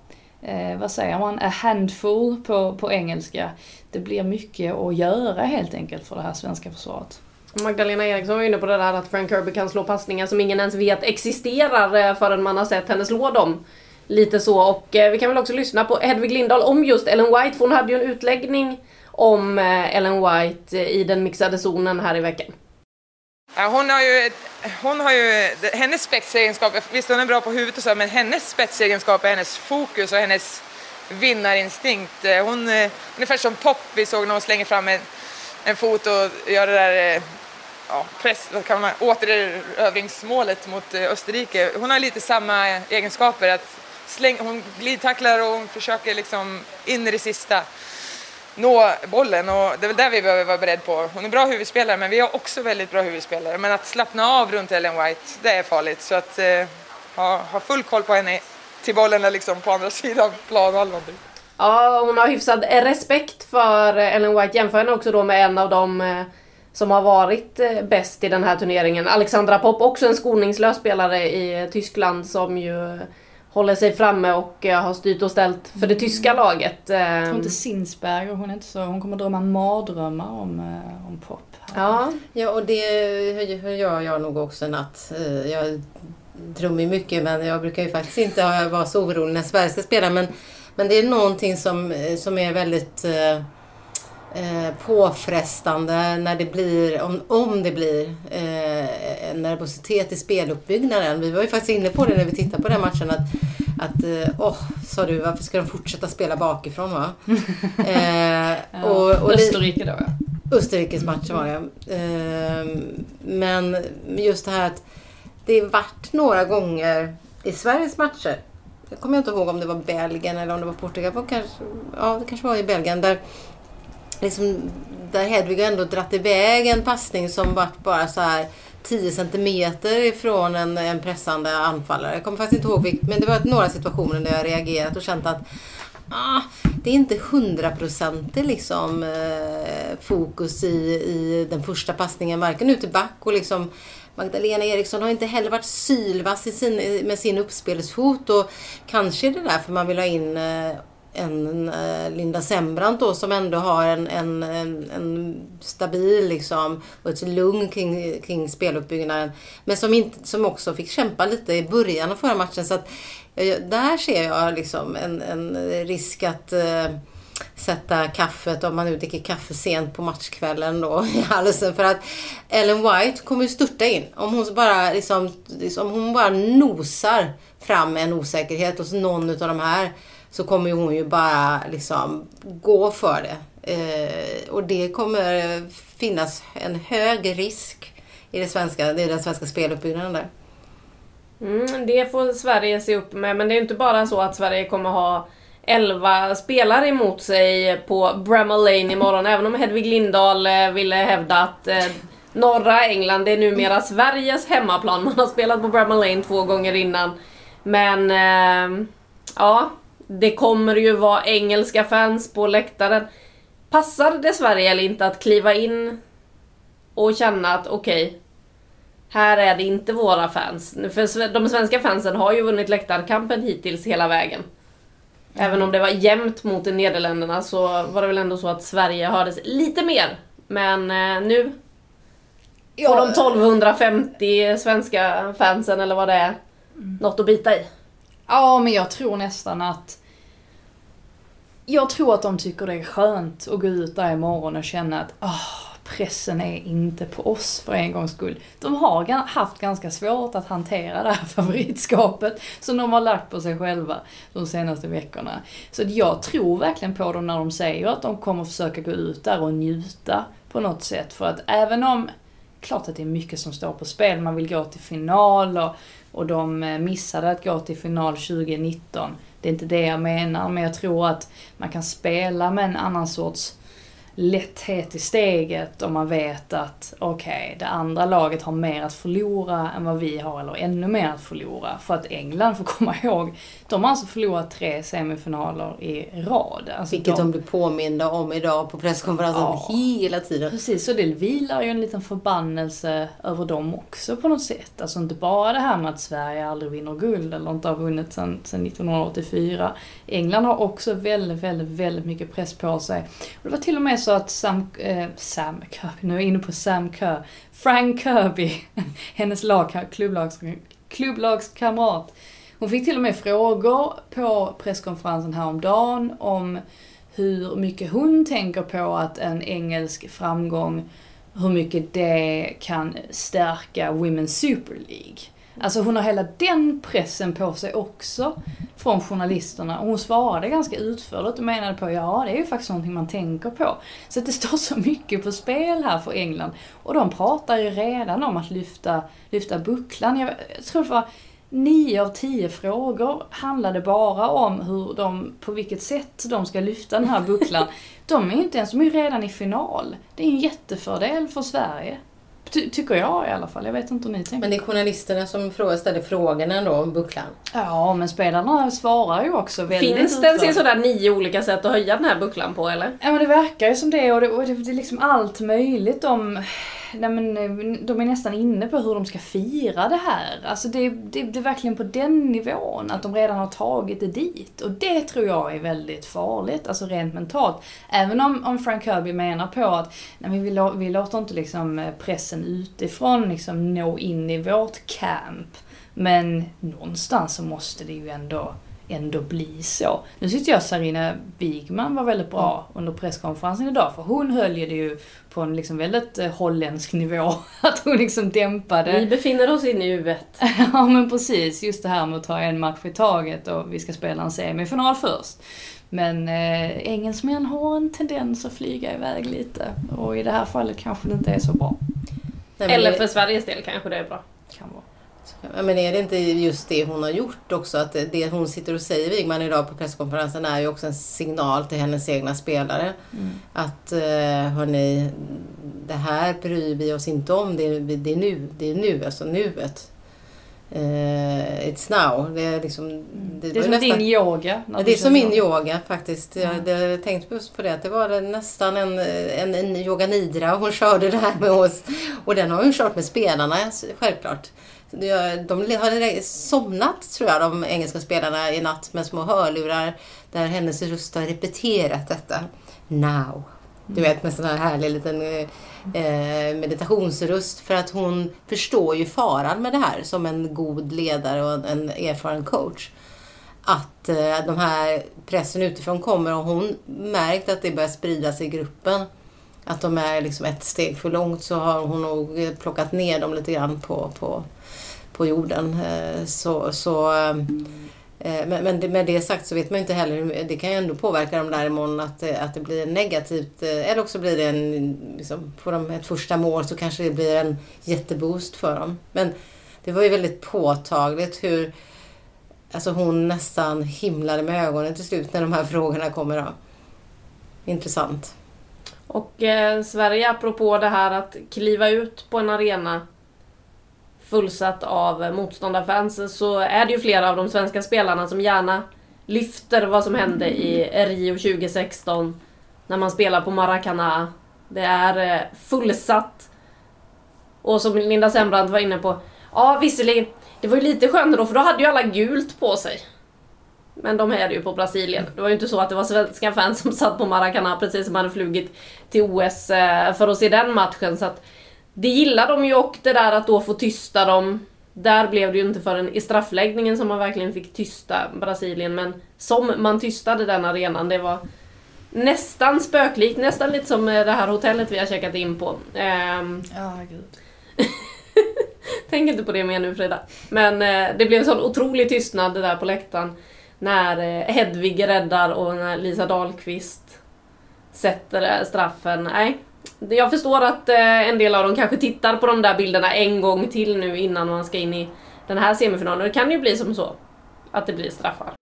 eh, vad säger man, a handful på, på engelska. Det blir mycket att göra helt enkelt för det här svenska försvaret. Magdalena Eriksson var inne på det där att Frank Kirby kan slå passningar som ingen ens vet existerar eh, förrän man har sett henne slå dem. Lite så och eh, vi kan väl också lyssna på Hedvig Lindahl om just Ellen White för hon hade ju en utläggning om eh, Ellen White eh, i den mixade zonen här i veckan. Ja, hon har ju, hon har ju, hennes spetsegenskaper, visst hon är bra på huvudet och så, men hennes spetsegenskaper, hennes fokus och hennes vinnarinstinkt. Eh, hon, eh, ungefär som Pop vi såg när hon slänger fram en, en fot och gör det där eh, ja, press, vad kan man, återerövringsmålet mot Österrike. Hon har lite samma egenskaper. Att släng, hon glidtacklar och hon försöker liksom in i det sista nå bollen och det är väl där vi behöver vara beredda på. Hon är bra huvudspelare men vi har också väldigt bra huvudspelare. Men att slappna av runt Ellen White, det är farligt. Så att eh, ha, ha full koll på henne till bollen är liksom på andra sidan planhalvan. Ja, hon har hyfsad respekt för Ellen White. Jämför henne också då med en av de eh, som har varit eh, bäst i den här turneringen. Alexandra Popp, också en skoningslös spelare i eh, Tyskland som ju håller sig framme och eh, har styrt och ställt för det tyska laget. Jag tror inte Sinsberger, hon, är inte så, hon kommer drömma mardrömmar om, eh, om Pop. Ja. ja, och det gör jag nog också en natt. Jag drömmer mycket men jag brukar ju faktiskt inte vara så orolig när Sverige ska spela. Men, men det är någonting som, som är väldigt Eh, påfrestande när det blir, om, om det blir eh, en nervositet i speluppbyggnaden. Vi var ju faktiskt inne på det när vi tittade på den matchen att, att eh, åh, sa du, varför ska de fortsätta spela bakifrån va? eh, och, och Österrike då ja. Österrikes match var det. Eh, men just det här att det varit några gånger i Sveriges matcher jag kommer inte ihåg om det var Belgien eller om det var Portugal. Kanske, ja, det kanske var i Belgien. Där liksom, där Hedvig ändå dratt iväg en passning som vart bara så här 10 centimeter ifrån en, en pressande anfallare. Jag kommer faktiskt inte ihåg vilket, men det var några situationer där jag reagerat och känt att ah, det är inte hundraprocentig liksom, eh, fokus i, i den första passningen. Varken ut i back och liksom Magdalena Eriksson har inte heller varit sylvass i sin, med sin uppspelsfot och kanske är det därför man vill ha in eh, en eh, Linda Sembrant då som ändå har en, en, en, en stabil liksom och ett lugn kring, kring speluppbyggnaden. Men som, inte, som också fick kämpa lite i början av förra matchen. Så att, eh, där ser jag liksom en, en risk att uh, sätta kaffet, om man nu dricker kaffe sent på matchkvällen då, i halsen. För att Ellen White kommer ju störta in. Om hon bara, liksom, liksom, hon bara nosar fram en osäkerhet hos någon av de här så kommer hon ju bara liksom gå för det. Eh, och det kommer finnas en hög risk i, det svenska, i den svenska speluppbyggnaden där. Mm, det får Sverige se upp med, men det är inte bara så att Sverige kommer ha 11 spelare emot sig på Bramall Lane imorgon, även om Hedvig Lindahl eh, ville hävda att eh, norra England är numera Sveriges hemmaplan. Man har spelat på Bramall Lane två gånger innan. Men eh, ja, det kommer ju vara engelska fans på läktaren. Passar det Sverige eller inte att kliva in och känna att okej, okay, här är det inte våra fans. För de svenska fansen har ju vunnit läktarkampen hittills hela vägen. Även om det var jämnt mot Nederländerna så var det väl ändå så att Sverige hördes lite mer. Men eh, nu får de 1250 svenska fansen eller vad det är, mm. något att bita i. Ja, men jag tror nästan att jag tror att de tycker det är skönt att gå ut där imorgon och känna att oh, pressen är inte på oss för en gångs skull. De har haft ganska svårt att hantera det här favoritskapet som de har lagt på sig själva de senaste veckorna. Så jag tror verkligen på dem när de säger att de kommer försöka gå ut där och njuta på något sätt. För att även om, klart att det är mycket som står på spel, man vill gå till final och, och de eh, missade att gå till final 2019 det är inte det jag menar, men jag tror att man kan spela med en annan sorts lätthet i steget om man vet att okej, okay, det andra laget har mer att förlora än vad vi har, eller ännu mer att förlora. För att England, får komma ihåg, de har alltså förlorat tre semifinaler i rad. Alltså Vilket de, de blir påminda om idag på presskonferensen ja, hela tiden. Precis, och det vilar ju en liten förbannelse över dem också på något sätt. Alltså inte bara det här med att Sverige aldrig vinner guld, eller inte har vunnit sedan, sedan 1984. England har också väldigt, väldigt, väldigt mycket press på sig. Och det var till och med så att Sam, eh, Sam Kirby, nu är jag inne på Sam Kerr, Frank Kirby, hennes lag, klubblags, klubblagskamrat. Hon fick till och med frågor på presskonferensen häromdagen om hur mycket hon tänker på att en engelsk framgång, hur mycket det kan stärka Women's Super League. Alltså hon har hela den pressen på sig också från journalisterna. Och hon svarade ganska utförligt och menade på ja, det är ju faktiskt någonting man tänker på. Så det står så mycket på spel här för England. Och de pratar ju redan om att lyfta, lyfta bucklan. Jag, jag tror det var nio av tio frågor handlade bara om hur de, på vilket sätt de ska lyfta den här bucklan. De är ju inte ens, de är ju redan i final. Det är en jättefördel för Sverige. Ty tycker jag i alla fall. Jag vet inte hur ni tänker. Men det är journalisterna som ställer frågorna då om bucklan? Ja, men spelarna svarar ju också väldigt Finns det sådär nio olika sätt att höja den här bucklan på eller? Ja men det verkar ju som det och det, och det, det är liksom allt möjligt om nej men, eh, de är nästan inne på hur de ska fira det här. Alltså det, det, det är verkligen på den nivån, att de redan har tagit det dit. Och det tror jag är väldigt farligt, alltså rent mentalt. Även om, om Frank Kirby menar på att nej, vi, vi låter inte liksom eh, pressen utifrån liksom nå in i vårt camp. Men någonstans så måste det ju ändå ändå bli så. Nu tyckte jag Sarina Wigman var väldigt bra under presskonferensen idag, för hon höll ju det ju på en liksom väldigt eh, holländsk nivå. Att hon liksom dämpade. Vi befinner oss i nuet. ja men precis, just det här med att ta en match i taget och vi ska spela en semifinal först. Men eh, engelsmän har en tendens att flyga iväg lite och i det här fallet kanske det inte är så bra. Eller för Sveriges del kanske det är bra. Kan vara. Men är det inte just det hon har gjort också? Att det hon sitter och säger Wigman idag på presskonferensen är ju också en signal till hennes egna spelare. Mm. Att eh, hörni, det här bryr vi oss inte om. Det är, det är nu, det är nu, alltså nuet. Uh, it's now. Det är, liksom, det, det är som nästan, din yoga. Det är som min yoga faktiskt. Jag hade tänkt just på det. Att det var nästan en, en, en yoga nidra hon körde det här med oss. Och den har hon kört med spelarna självklart. De hade somnat tror jag, de engelska spelarna i natt med små hörlurar där hennes röst har repeterat detta. Now. Du vet med sån här härlig liten eh, eh, meditationsröst för att hon förstår ju faran med det här som en god ledare och en erfaren coach. Att eh, de här pressen utifrån kommer och hon märkt att det börjar spridas i gruppen. Att de är liksom ett steg för långt så har hon nog plockat ner dem lite grann på, på på jorden. Eh, så, så, eh, eh, men med det sagt så vet man inte heller, det kan ju ändå påverka dem där imorgon att, att det blir negativt. Eller också blir det en, liksom, får de ett första mål så kanske det blir en jätteboost för dem. Men det var ju väldigt påtagligt hur alltså hon nästan himlade med ögonen till slut när de här frågorna kommer. Då. Intressant. Och eh, Sverige, apropå det här att kliva ut på en arena fullsatt av motståndarfans så är det ju flera av de svenska spelarna som gärna lyfter vad som hände i Rio 2016 när man spelar på Maracana. Det är eh, fullsatt. Och som Linda Sembrant var inne på, ja visserligen, det var ju lite skönare då för då hade ju alla gult på sig. Men de är ju på Brasilien. Det var ju inte så att det var svenska fans som satt på Maracana precis som hade flugit till OS eh, för att se den matchen. Så att det gillar de ju och det där att då få tysta dem. Där blev det ju inte förrän i straffläggningen som man verkligen fick tysta Brasilien. Men som man tystade den arenan, det var nästan spöklikt. Nästan lite som det här hotellet vi har checkat in på. Um, ja, gud. Tänk inte på det mer nu Frida. Men eh, det blev en sån otrolig tystnad det där på läktaren. När eh, Hedvig räddar och när Lisa Dahlqvist sätter eh, straffen. Nej, jag förstår att eh, en del av dem kanske tittar på de där bilderna en gång till nu innan man ska in i den här semifinalen. Det kan ju bli som så. Att det blir straffar.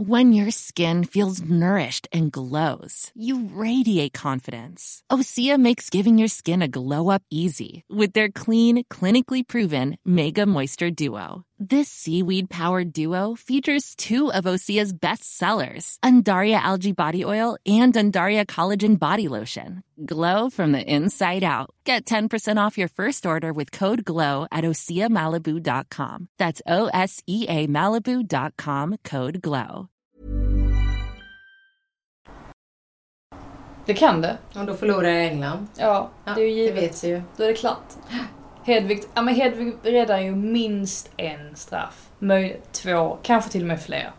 When your skin feels nourished and glows, you radiate confidence. Osea makes giving your skin a glow up easy with their clean, clinically proven Mega Moisture Duo. This seaweed powered duo features two of Osea's best sellers, Undaria Algae Body Oil and Undaria Collagen Body Lotion. Glow from the inside out. Get 10% off your first order with code GLOW at OseaMalibu.com. That's O S E A Malibu.com code GLOW. Det kan det. Och då förlorar England. Ja, Ja, det är ju givet. det vet vi ju. Då är det klart. Hedvig, ja, men Hedvig räddar ju minst en straff. Möjligt två, kanske till och med fler.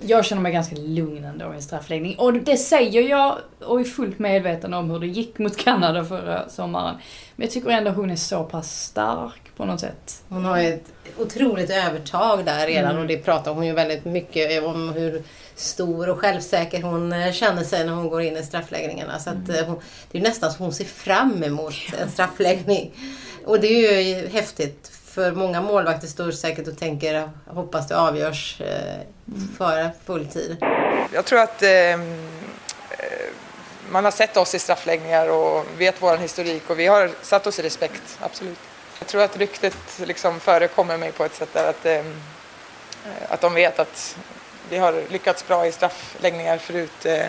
Jag känner mig ganska lugn ändå i en straffläggning. Och det säger jag och är fullt medveten om hur det gick mot Kanada förra sommaren. Men jag tycker ändå hon är så pass stark på något sätt. Hon har ett otroligt övertag där redan Mm. och det pratar hon ju väldigt mycket om hur stor och självsäker hon eh, känner sig när hon går in i straffläggningarna. Så att, eh, hon, det är nästan så hon ser fram emot en straffläggning. Och det är ju häftigt för många målvakter står säkert och tänker hoppas det avgörs eh, före fulltid. Jag tror att eh, eh, man har sett oss i straffläggningar och vet vår historik och vi har satt oss i respekt, absolut. Jag tror att ryktet liksom förekommer mig på ett sätt där att, eh, att de vet att vi har lyckats bra i straffläggningar förut. Eh,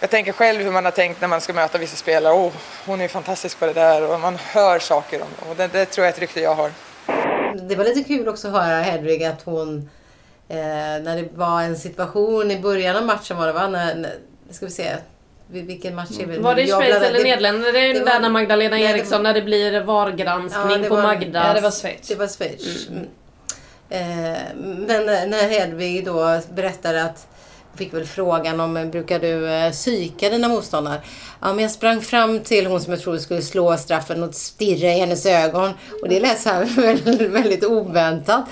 jag tänker själv hur man har tänkt när man ska möta vissa spelare. Oh, hon är fantastisk på det där och man hör saker om det. Och det, det tror jag är ett rykte jag har. Det var lite kul också att höra Hedvig att hon eh, när det var en situation i början av matchen var det va? När, när, ska vi se. Vilken match är det? Var det Schweiz eller Nederländerna? Det är det där när Magdalena Nej, Eriksson, när det blir VAR-granskning Ja, på var- Magdas... Ja, det var Schweiz. Det var Schweiz. Mm. Eh, men när Hedvig då berättade att fick väl frågan om brukar du eh, psyka dina motståndare? Ja, men jag sprang fram till hon som jag trodde skulle slå straffen och stirra i hennes ögon. Och det lät så här väldigt, oväntat.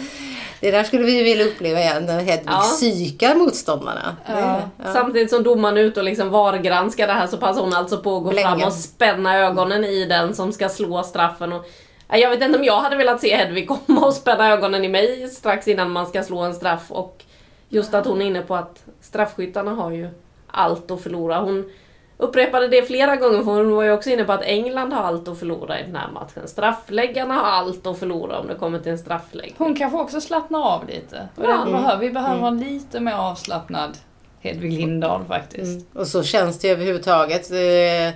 Det där skulle vi vilja uppleva igen, när Hedvig Ja. psykar motståndarna. Ja. Det- Samtidigt som domaren är ute och liksom VAR-granskar det här så passar hon alltså på att gå Blänga. fram och spänna ögonen i den som ska slå straffen. Och, Ja, jag vet inte om jag hade velat se Hedvig komma och spänna ögonen i mig strax innan man ska slå en straff. Och just att hon är inne på att straffskyttarna har ju allt att förlora. Hon upprepade det flera gånger för hon var ju också inne på att England har allt att förlora i den här matchen. Straffläggarna har allt att förlora om det kommer till en straffläggning. Hon kanske också slappnar av lite. Ja. behöver, vi behöver en lite mer avslappnad Hedvig Lindahl faktiskt. Mm. Och så känns det överhuvudtaget. Eh,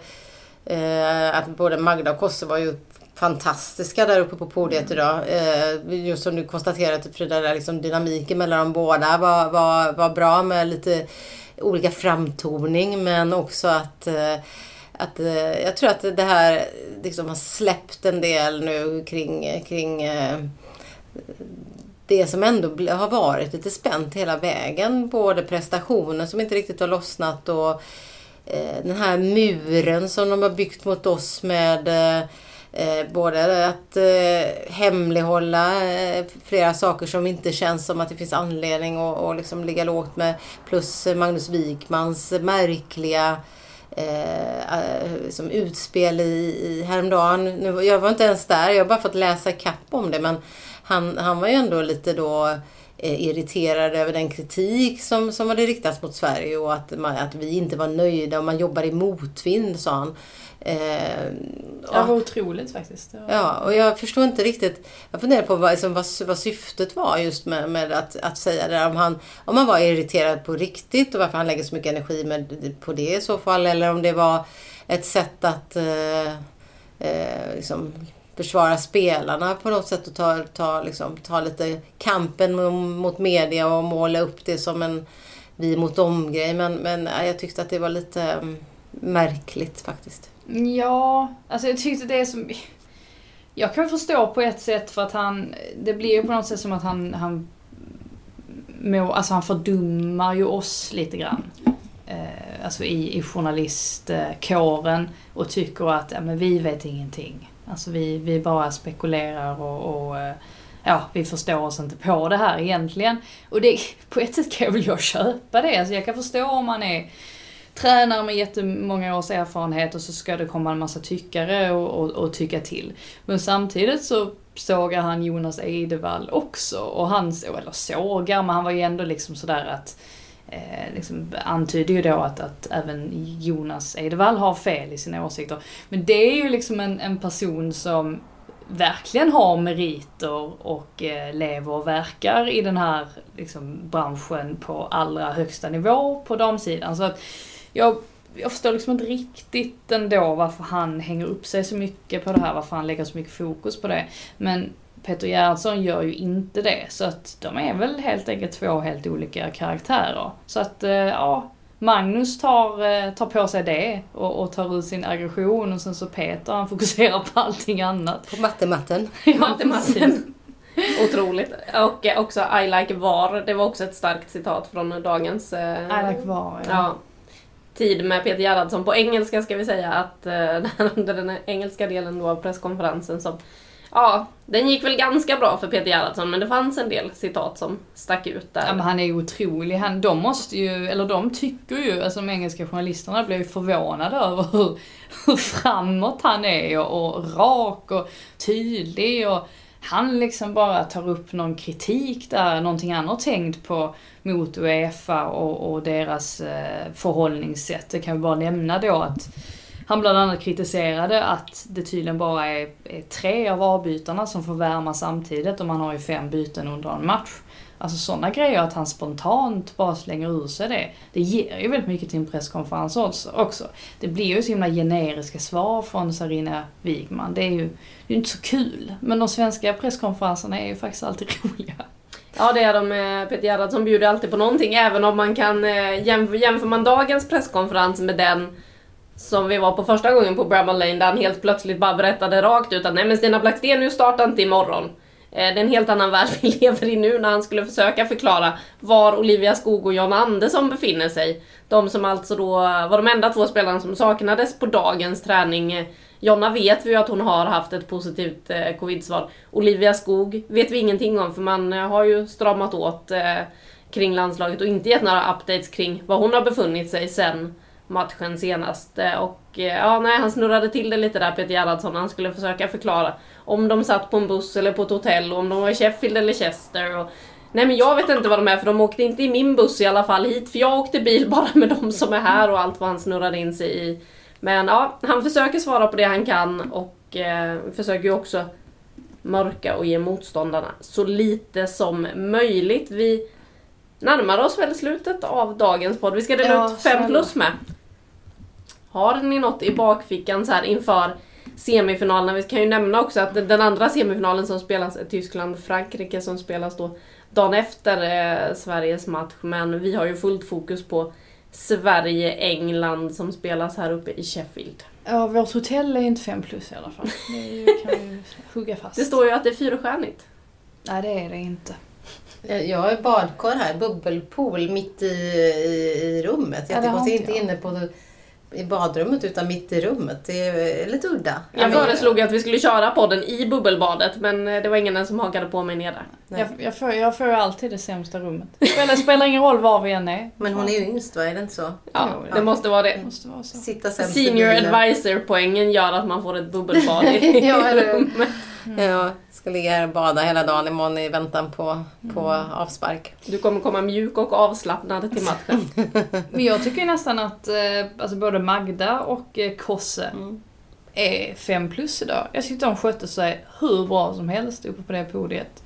eh, att både Magda och Kosse var ju fantastiska där uppe på podiet idag. Eh, just som du konstaterade Frida, där liksom dynamiken mellan de båda var, var, var bra med lite olika framtoning men också att eh, att, eh, jag tror att det här liksom har släppt en del nu kring, kring eh, det som ändå har varit lite spänt hela vägen. Både prestationer som inte riktigt har lossnat och eh, den här muren som de har byggt mot oss med eh, både att eh, hemlighålla eh, flera saker som inte känns som att det finns anledning att och liksom ligga lågt med. Plus Magnus Wikmans märkliga eh, eh, som utspel i, i häromdagen. Nu, jag var inte ens där, jag har bara fått läsa kapp om det men han, han var ju ändå lite då eh, irriterad över den kritik som, som hade riktats mot Sverige och att, man, att vi inte var nöjda och man jobbar i motvind sa han. Eh, Det var otroligt faktiskt. Var... Ja, och jag förstår inte riktigt. Jag funderar på vad, liksom, vad, vad syftet var just med, med att, att säga det. Om han, om han var irriterad på riktigt och varför han lägger så mycket energi med, på det i så fall. Eller om det var ett sätt att eh, eh, liksom, försvara spelarna på något sätt och ta, ta, liksom, ta lite kampen mot media och måla upp det som en vi mot dem-grej. Men, men ja, jag tyckte att det var lite mm, märkligt faktiskt. Ja, alltså jag tyckte det som... Jag kan förstå på ett sätt för att han... Det blir ju på något sätt som att han... han må, alltså han fördummar ju oss lite grann. Eh, alltså i, i journalistkåren och tycker att ja, men vi vet ingenting. Alltså vi, vi bara spekulerar och, och eh, ja, vi förstår oss inte på det här egentligen. Och det, på ett sätt kan jag väl jag köpa det. Alltså jag kan förstå om man är tränare med jättemånga års erfarenhet och så ska det komma en massa tyckare och, och, och tycka till. Men samtidigt så sågar han Jonas Eidevall också. Och han, eller sågar, men han var ju ändå liksom sådär att eh, liksom antyder ju då att, att även Jonas Eidevall har fel i sina åsikter. Men det är ju liksom en, en person som verkligen har meriter och eh, lever och verkar i den här liksom, branschen på allra högsta nivå på damsidan. Så att jag, jag förstår liksom inte riktigt ändå varför han hänger upp sig så mycket på det här, varför han lägger så mycket fokus på det. Men Peter Gerhardsson gör ju inte det, så att de är väl helt enkelt två helt olika karaktärer. Så att, eh, ja, Magnus tar, eh, tar på sig det och, och tar ut sin aggression och sen så Peter han fokuserar på allting annat. På mattematten. ja, Mattematten. Otroligt. Och också I like VAR, det var också ett starkt citat från dagens... eh, I like VAR, ja. ja. Tid med Peter Gerhardsson på engelska ska vi säga att eh, under den engelska delen då av presskonferensen som Ja, den gick väl ganska bra för Peter Gerhardsson men det fanns en del citat som stack ut där. Ja, men han är ju otrolig. Han, de måste ju, eller de tycker ju, alltså de engelska journalisterna blir ju förvånade över hur, hur framåt han är och, och rak och tydlig och han liksom bara tar upp någon kritik där, någonting han har tänkt på mot Uefa och, och deras eh, förhållningssätt. Det kan vi bara nämna då att han bland annat kritiserade att det tydligen bara är, är tre av avbytarna som får värma samtidigt och man har ju fem byten under en match. Alltså sådana grejer, att han spontant bara slänger ur sig det. Det ger ju väldigt mycket till en presskonferens också. Det blir ju så himla generiska svar från Sarina Wigman. Det är ju det är inte så kul. Men de svenska presskonferenserna är ju faktiskt alltid roliga. Ja det är de. Eh, Peter Gerhardsson bjuder alltid på någonting även om man kan eh, jämför, jämför man dagens presskonferens med den som vi var på första gången på Bramall Lane där han helt plötsligt bara berättade rakt ut att nej men Stina Blackstenius startar inte imorgon. Eh, det är en helt annan värld vi lever i nu när han skulle försöka förklara var Olivia Skog och John Andersson befinner sig. De som alltså då var de enda två spelarna som saknades på dagens träning. Jonna vet vi ju att hon har haft ett positivt eh, covid-svar. Olivia Skog vet vi ingenting om för man eh, har ju stramat åt kring landslaget och inte gett några updates kring var hon har befunnit sig sen matchen senast. Och ja, nej, han snurrade till det lite där Peter Gerhardsson. Han skulle försöka förklara om de satt på en buss eller på ett hotell och om de var i Sheffield eller Chester. Och, nej men jag vet inte vad de är för de åkte inte i min buss i alla fall hit för jag åkte bil bara med de som är här och allt vad han snurrade in sig i. Men ja, han försöker svara på det han kan och eh, försöker ju också mörka och ge motståndarna så lite som möjligt. Vi närmar oss väl slutet av dagens podd. Vi ska dela Ja, ut fem plus med. Har ni något i bakfickan så här inför semifinalerna? Vi kan ju nämna också att den andra semifinalen som spelas är Tyskland-Frankrike som spelas då dagen efter eh, Sveriges match. Men vi har ju fullt fokus på Sverige-England som spelas här uppe i Sheffield. Ja, vårt hotell är inte fem plus i alla fall. Det ju, kan vi ju hugga fast. Det står ju att det är fyrstjärnigt. Nej, det är det inte. Jag har badkar här, bubbelpool mitt i, i, i rummet. Ja, det har Jättekonstigt, inte jag. inne på i badrummet utan mitt i rummet. Det är lite udda. Jag föreslog att vi skulle köra podden i bubbelbadet men eh, det var ingen som hakade på mig ner där. Jag, jag, får, jag får alltid det sämsta rummet. Det spelar, spelar ingen roll var vi än är. Men hon är ju yngst va, är det inte så? Ja, det måste vara det. måste vara så. Sitta Senior advisor-poängen gör att man får ett bubbelbad i ja, eller rummet. Ja, ska ligga här och bada hela dagen imorgon i väntan på, på Mm. avspark. Du kommer komma mjuk och avslappnad till matchen. Men jag tycker nästan att eh, alltså både Magda och eh, Kosse är fem plus idag. Jag tyckte de skötte sig hur bra som helst uppe på det podiet.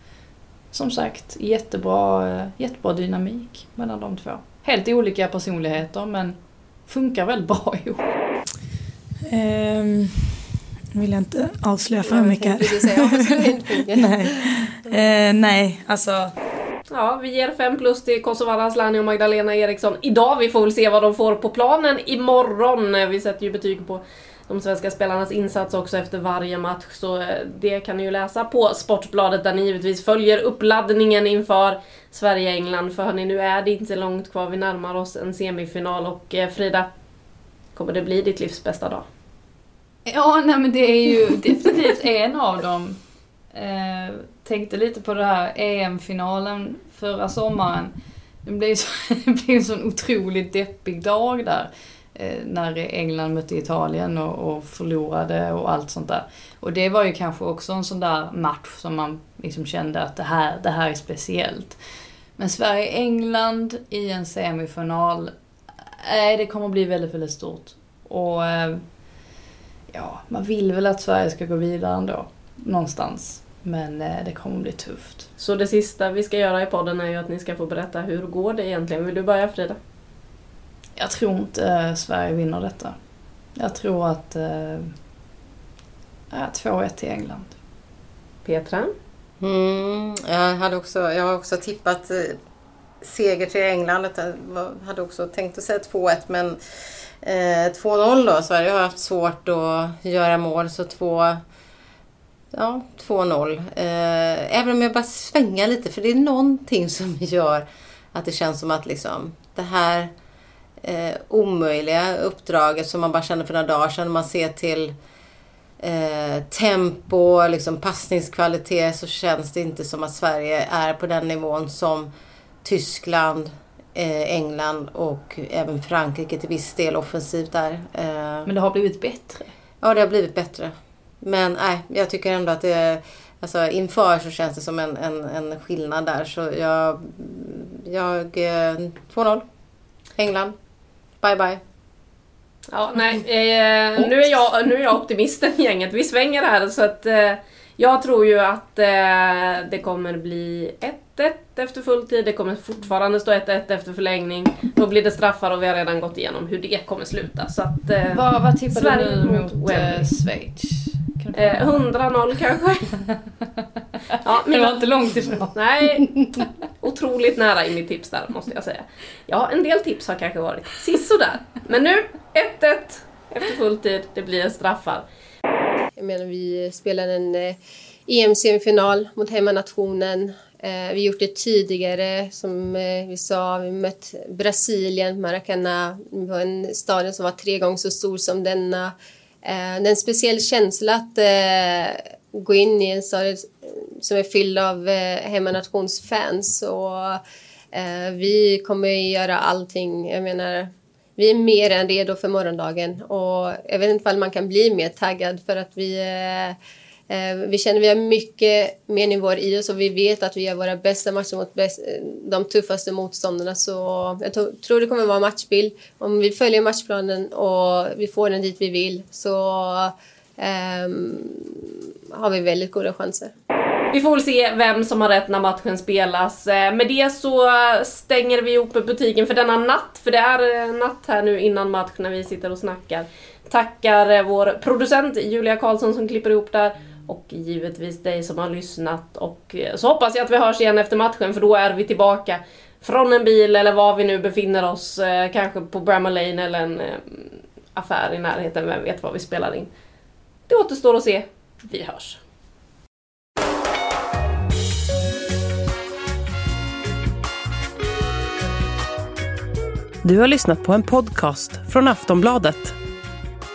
Som sagt, jättebra, eh, jättebra dynamik mellan de två. Helt olika personligheter men funkar väldigt bra ihop. Ehm, nu vill jag inte avslöja för mycket här. nej. Eh, nej, alltså. Ja, vi ger fem plus till Kosovare Asllani och Magdalena Eriksson idag. Vi får väl se vad de får på planen imorgon. Vi sätter ju betyg på de svenska spelarnas insats också efter varje match. Så eh, det kan ni ju läsa på Sportbladet där ni givetvis följer uppladdningen inför Sverige-England. För hörni, nu är det inte långt kvar. Vi närmar oss en semifinal och eh, Frida, kommer det bli ditt livs bästa dag? Ja, nej men det är ju definitivt en av dem. Eh, tänkte lite på det här EM-finalen förra sommaren. Det blev, så, det blev en sån otroligt deppig dag där. eh, när England mötte Italien och, och, förlorade och allt sånt där. Och det var ju kanske också en sån där match som man liksom kände att det här, det här är speciellt. Men Sverige-England i en semifinal, nej det kommer bli väldigt, väldigt stort. Och eh, ja, man vill väl att Sverige ska gå vidare ändå. Någonstans. Men eh, det kommer bli tufft. Så det sista vi ska göra i podden är ju att ni ska få berätta hur går det egentligen? Vill du börja Frida? Jag tror inte eh, Sverige vinner detta. Jag tror att eh, 2-1 till England. Petra? Mm, jag, hade också, jag har också tippat eh, seger till England. Jag hade också tänkt att säga 2-1 men eh, 2-0 då. Sverige har haft svårt att göra mål så 2 Ja, 2-0. Eh, även om jag bara svänga lite för det är någonting som gör att det känns som att liksom det här eh, omöjliga uppdraget som man bara kände för några dagar sedan. Man ser till eh, tempo, liksom passningskvalitet så känns det inte som att Sverige är på den nivån som Tyskland, eh, England och även Frankrike till viss del offensivt är. Eh, Men det har blivit bättre? Ja, det har blivit bättre. Men nej, jag tycker ändå att det Alltså inför så känns det som en, en, en skillnad där. Så jag... Jag... 2-0. Eh, England. Bye bye. Ja, nej. Eh, nu, är jag, nu är jag optimisten i gänget. Vi svänger här så att eh, jag tror ju att eh, det kommer bli 1-1 efter fulltid. Det kommer fortfarande stå 1-1 efter förlängning. Då blir det straffar och vi har redan gått igenom hur det kommer sluta. Så att, eh, vad, vad tippar Sverige du mot, mot eh, Schweiz? 100-0 eh, kanske. ja, mina... Det var inte långt ifrån. Nej, otroligt nära i mitt tips där måste jag säga. Ja, en del tips har kanske varit sisådär. Men nu 1-1 efter fulltid. Det blir straffar. Jag menar, vi spelade en eh, EM-semifinal mot hemmanationen. Eh, vi har gjort det tidigare, som eh, vi sa. Vi mött Brasilien, Maracana. Vi var en stad som var tre gånger så stor som denna. Eh, det är en speciell känsla att eh, gå in i en stad som är fylld av eh, hemmanationsfans. Och, eh, vi kommer göra allting. Jag menar, vi är mer än redo för morgondagen. Och jag vet inte om man kan bli mer taggad för att vi Eh, Eh, vi känner att vi har mycket mer nivåer i oss och vi vet att vi gör våra bästa matcher mot bäst, eh, de tuffaste motståndarna. Så jag tror det kommer vara matchbild. Om vi följer matchplanen och vi får den dit vi vill så um, har vi väldigt goda chanser. Vi får väl se vem som har rätt när matchen spelas. Eh, med det så stänger vi ihop butiken för denna natt, för det är natt här nu innan match när vi sitter och snackar. Tackar vår producent Julia Karlsson som klipper ihop där och givetvis dig som har lyssnat och eh, så hoppas jag att vi hörs igen efter matchen för då är vi tillbaka från en bil eller var vi nu befinner oss, eh, kanske på Bramall Lane eller en eh, affär i närheten, vem vet var vi spelar in. Det återstår att se. Vi hörs! Du har lyssnat på en podcast från Aftonbladet.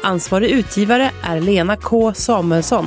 Ansvarig utgivare är Lena K Samuelsson.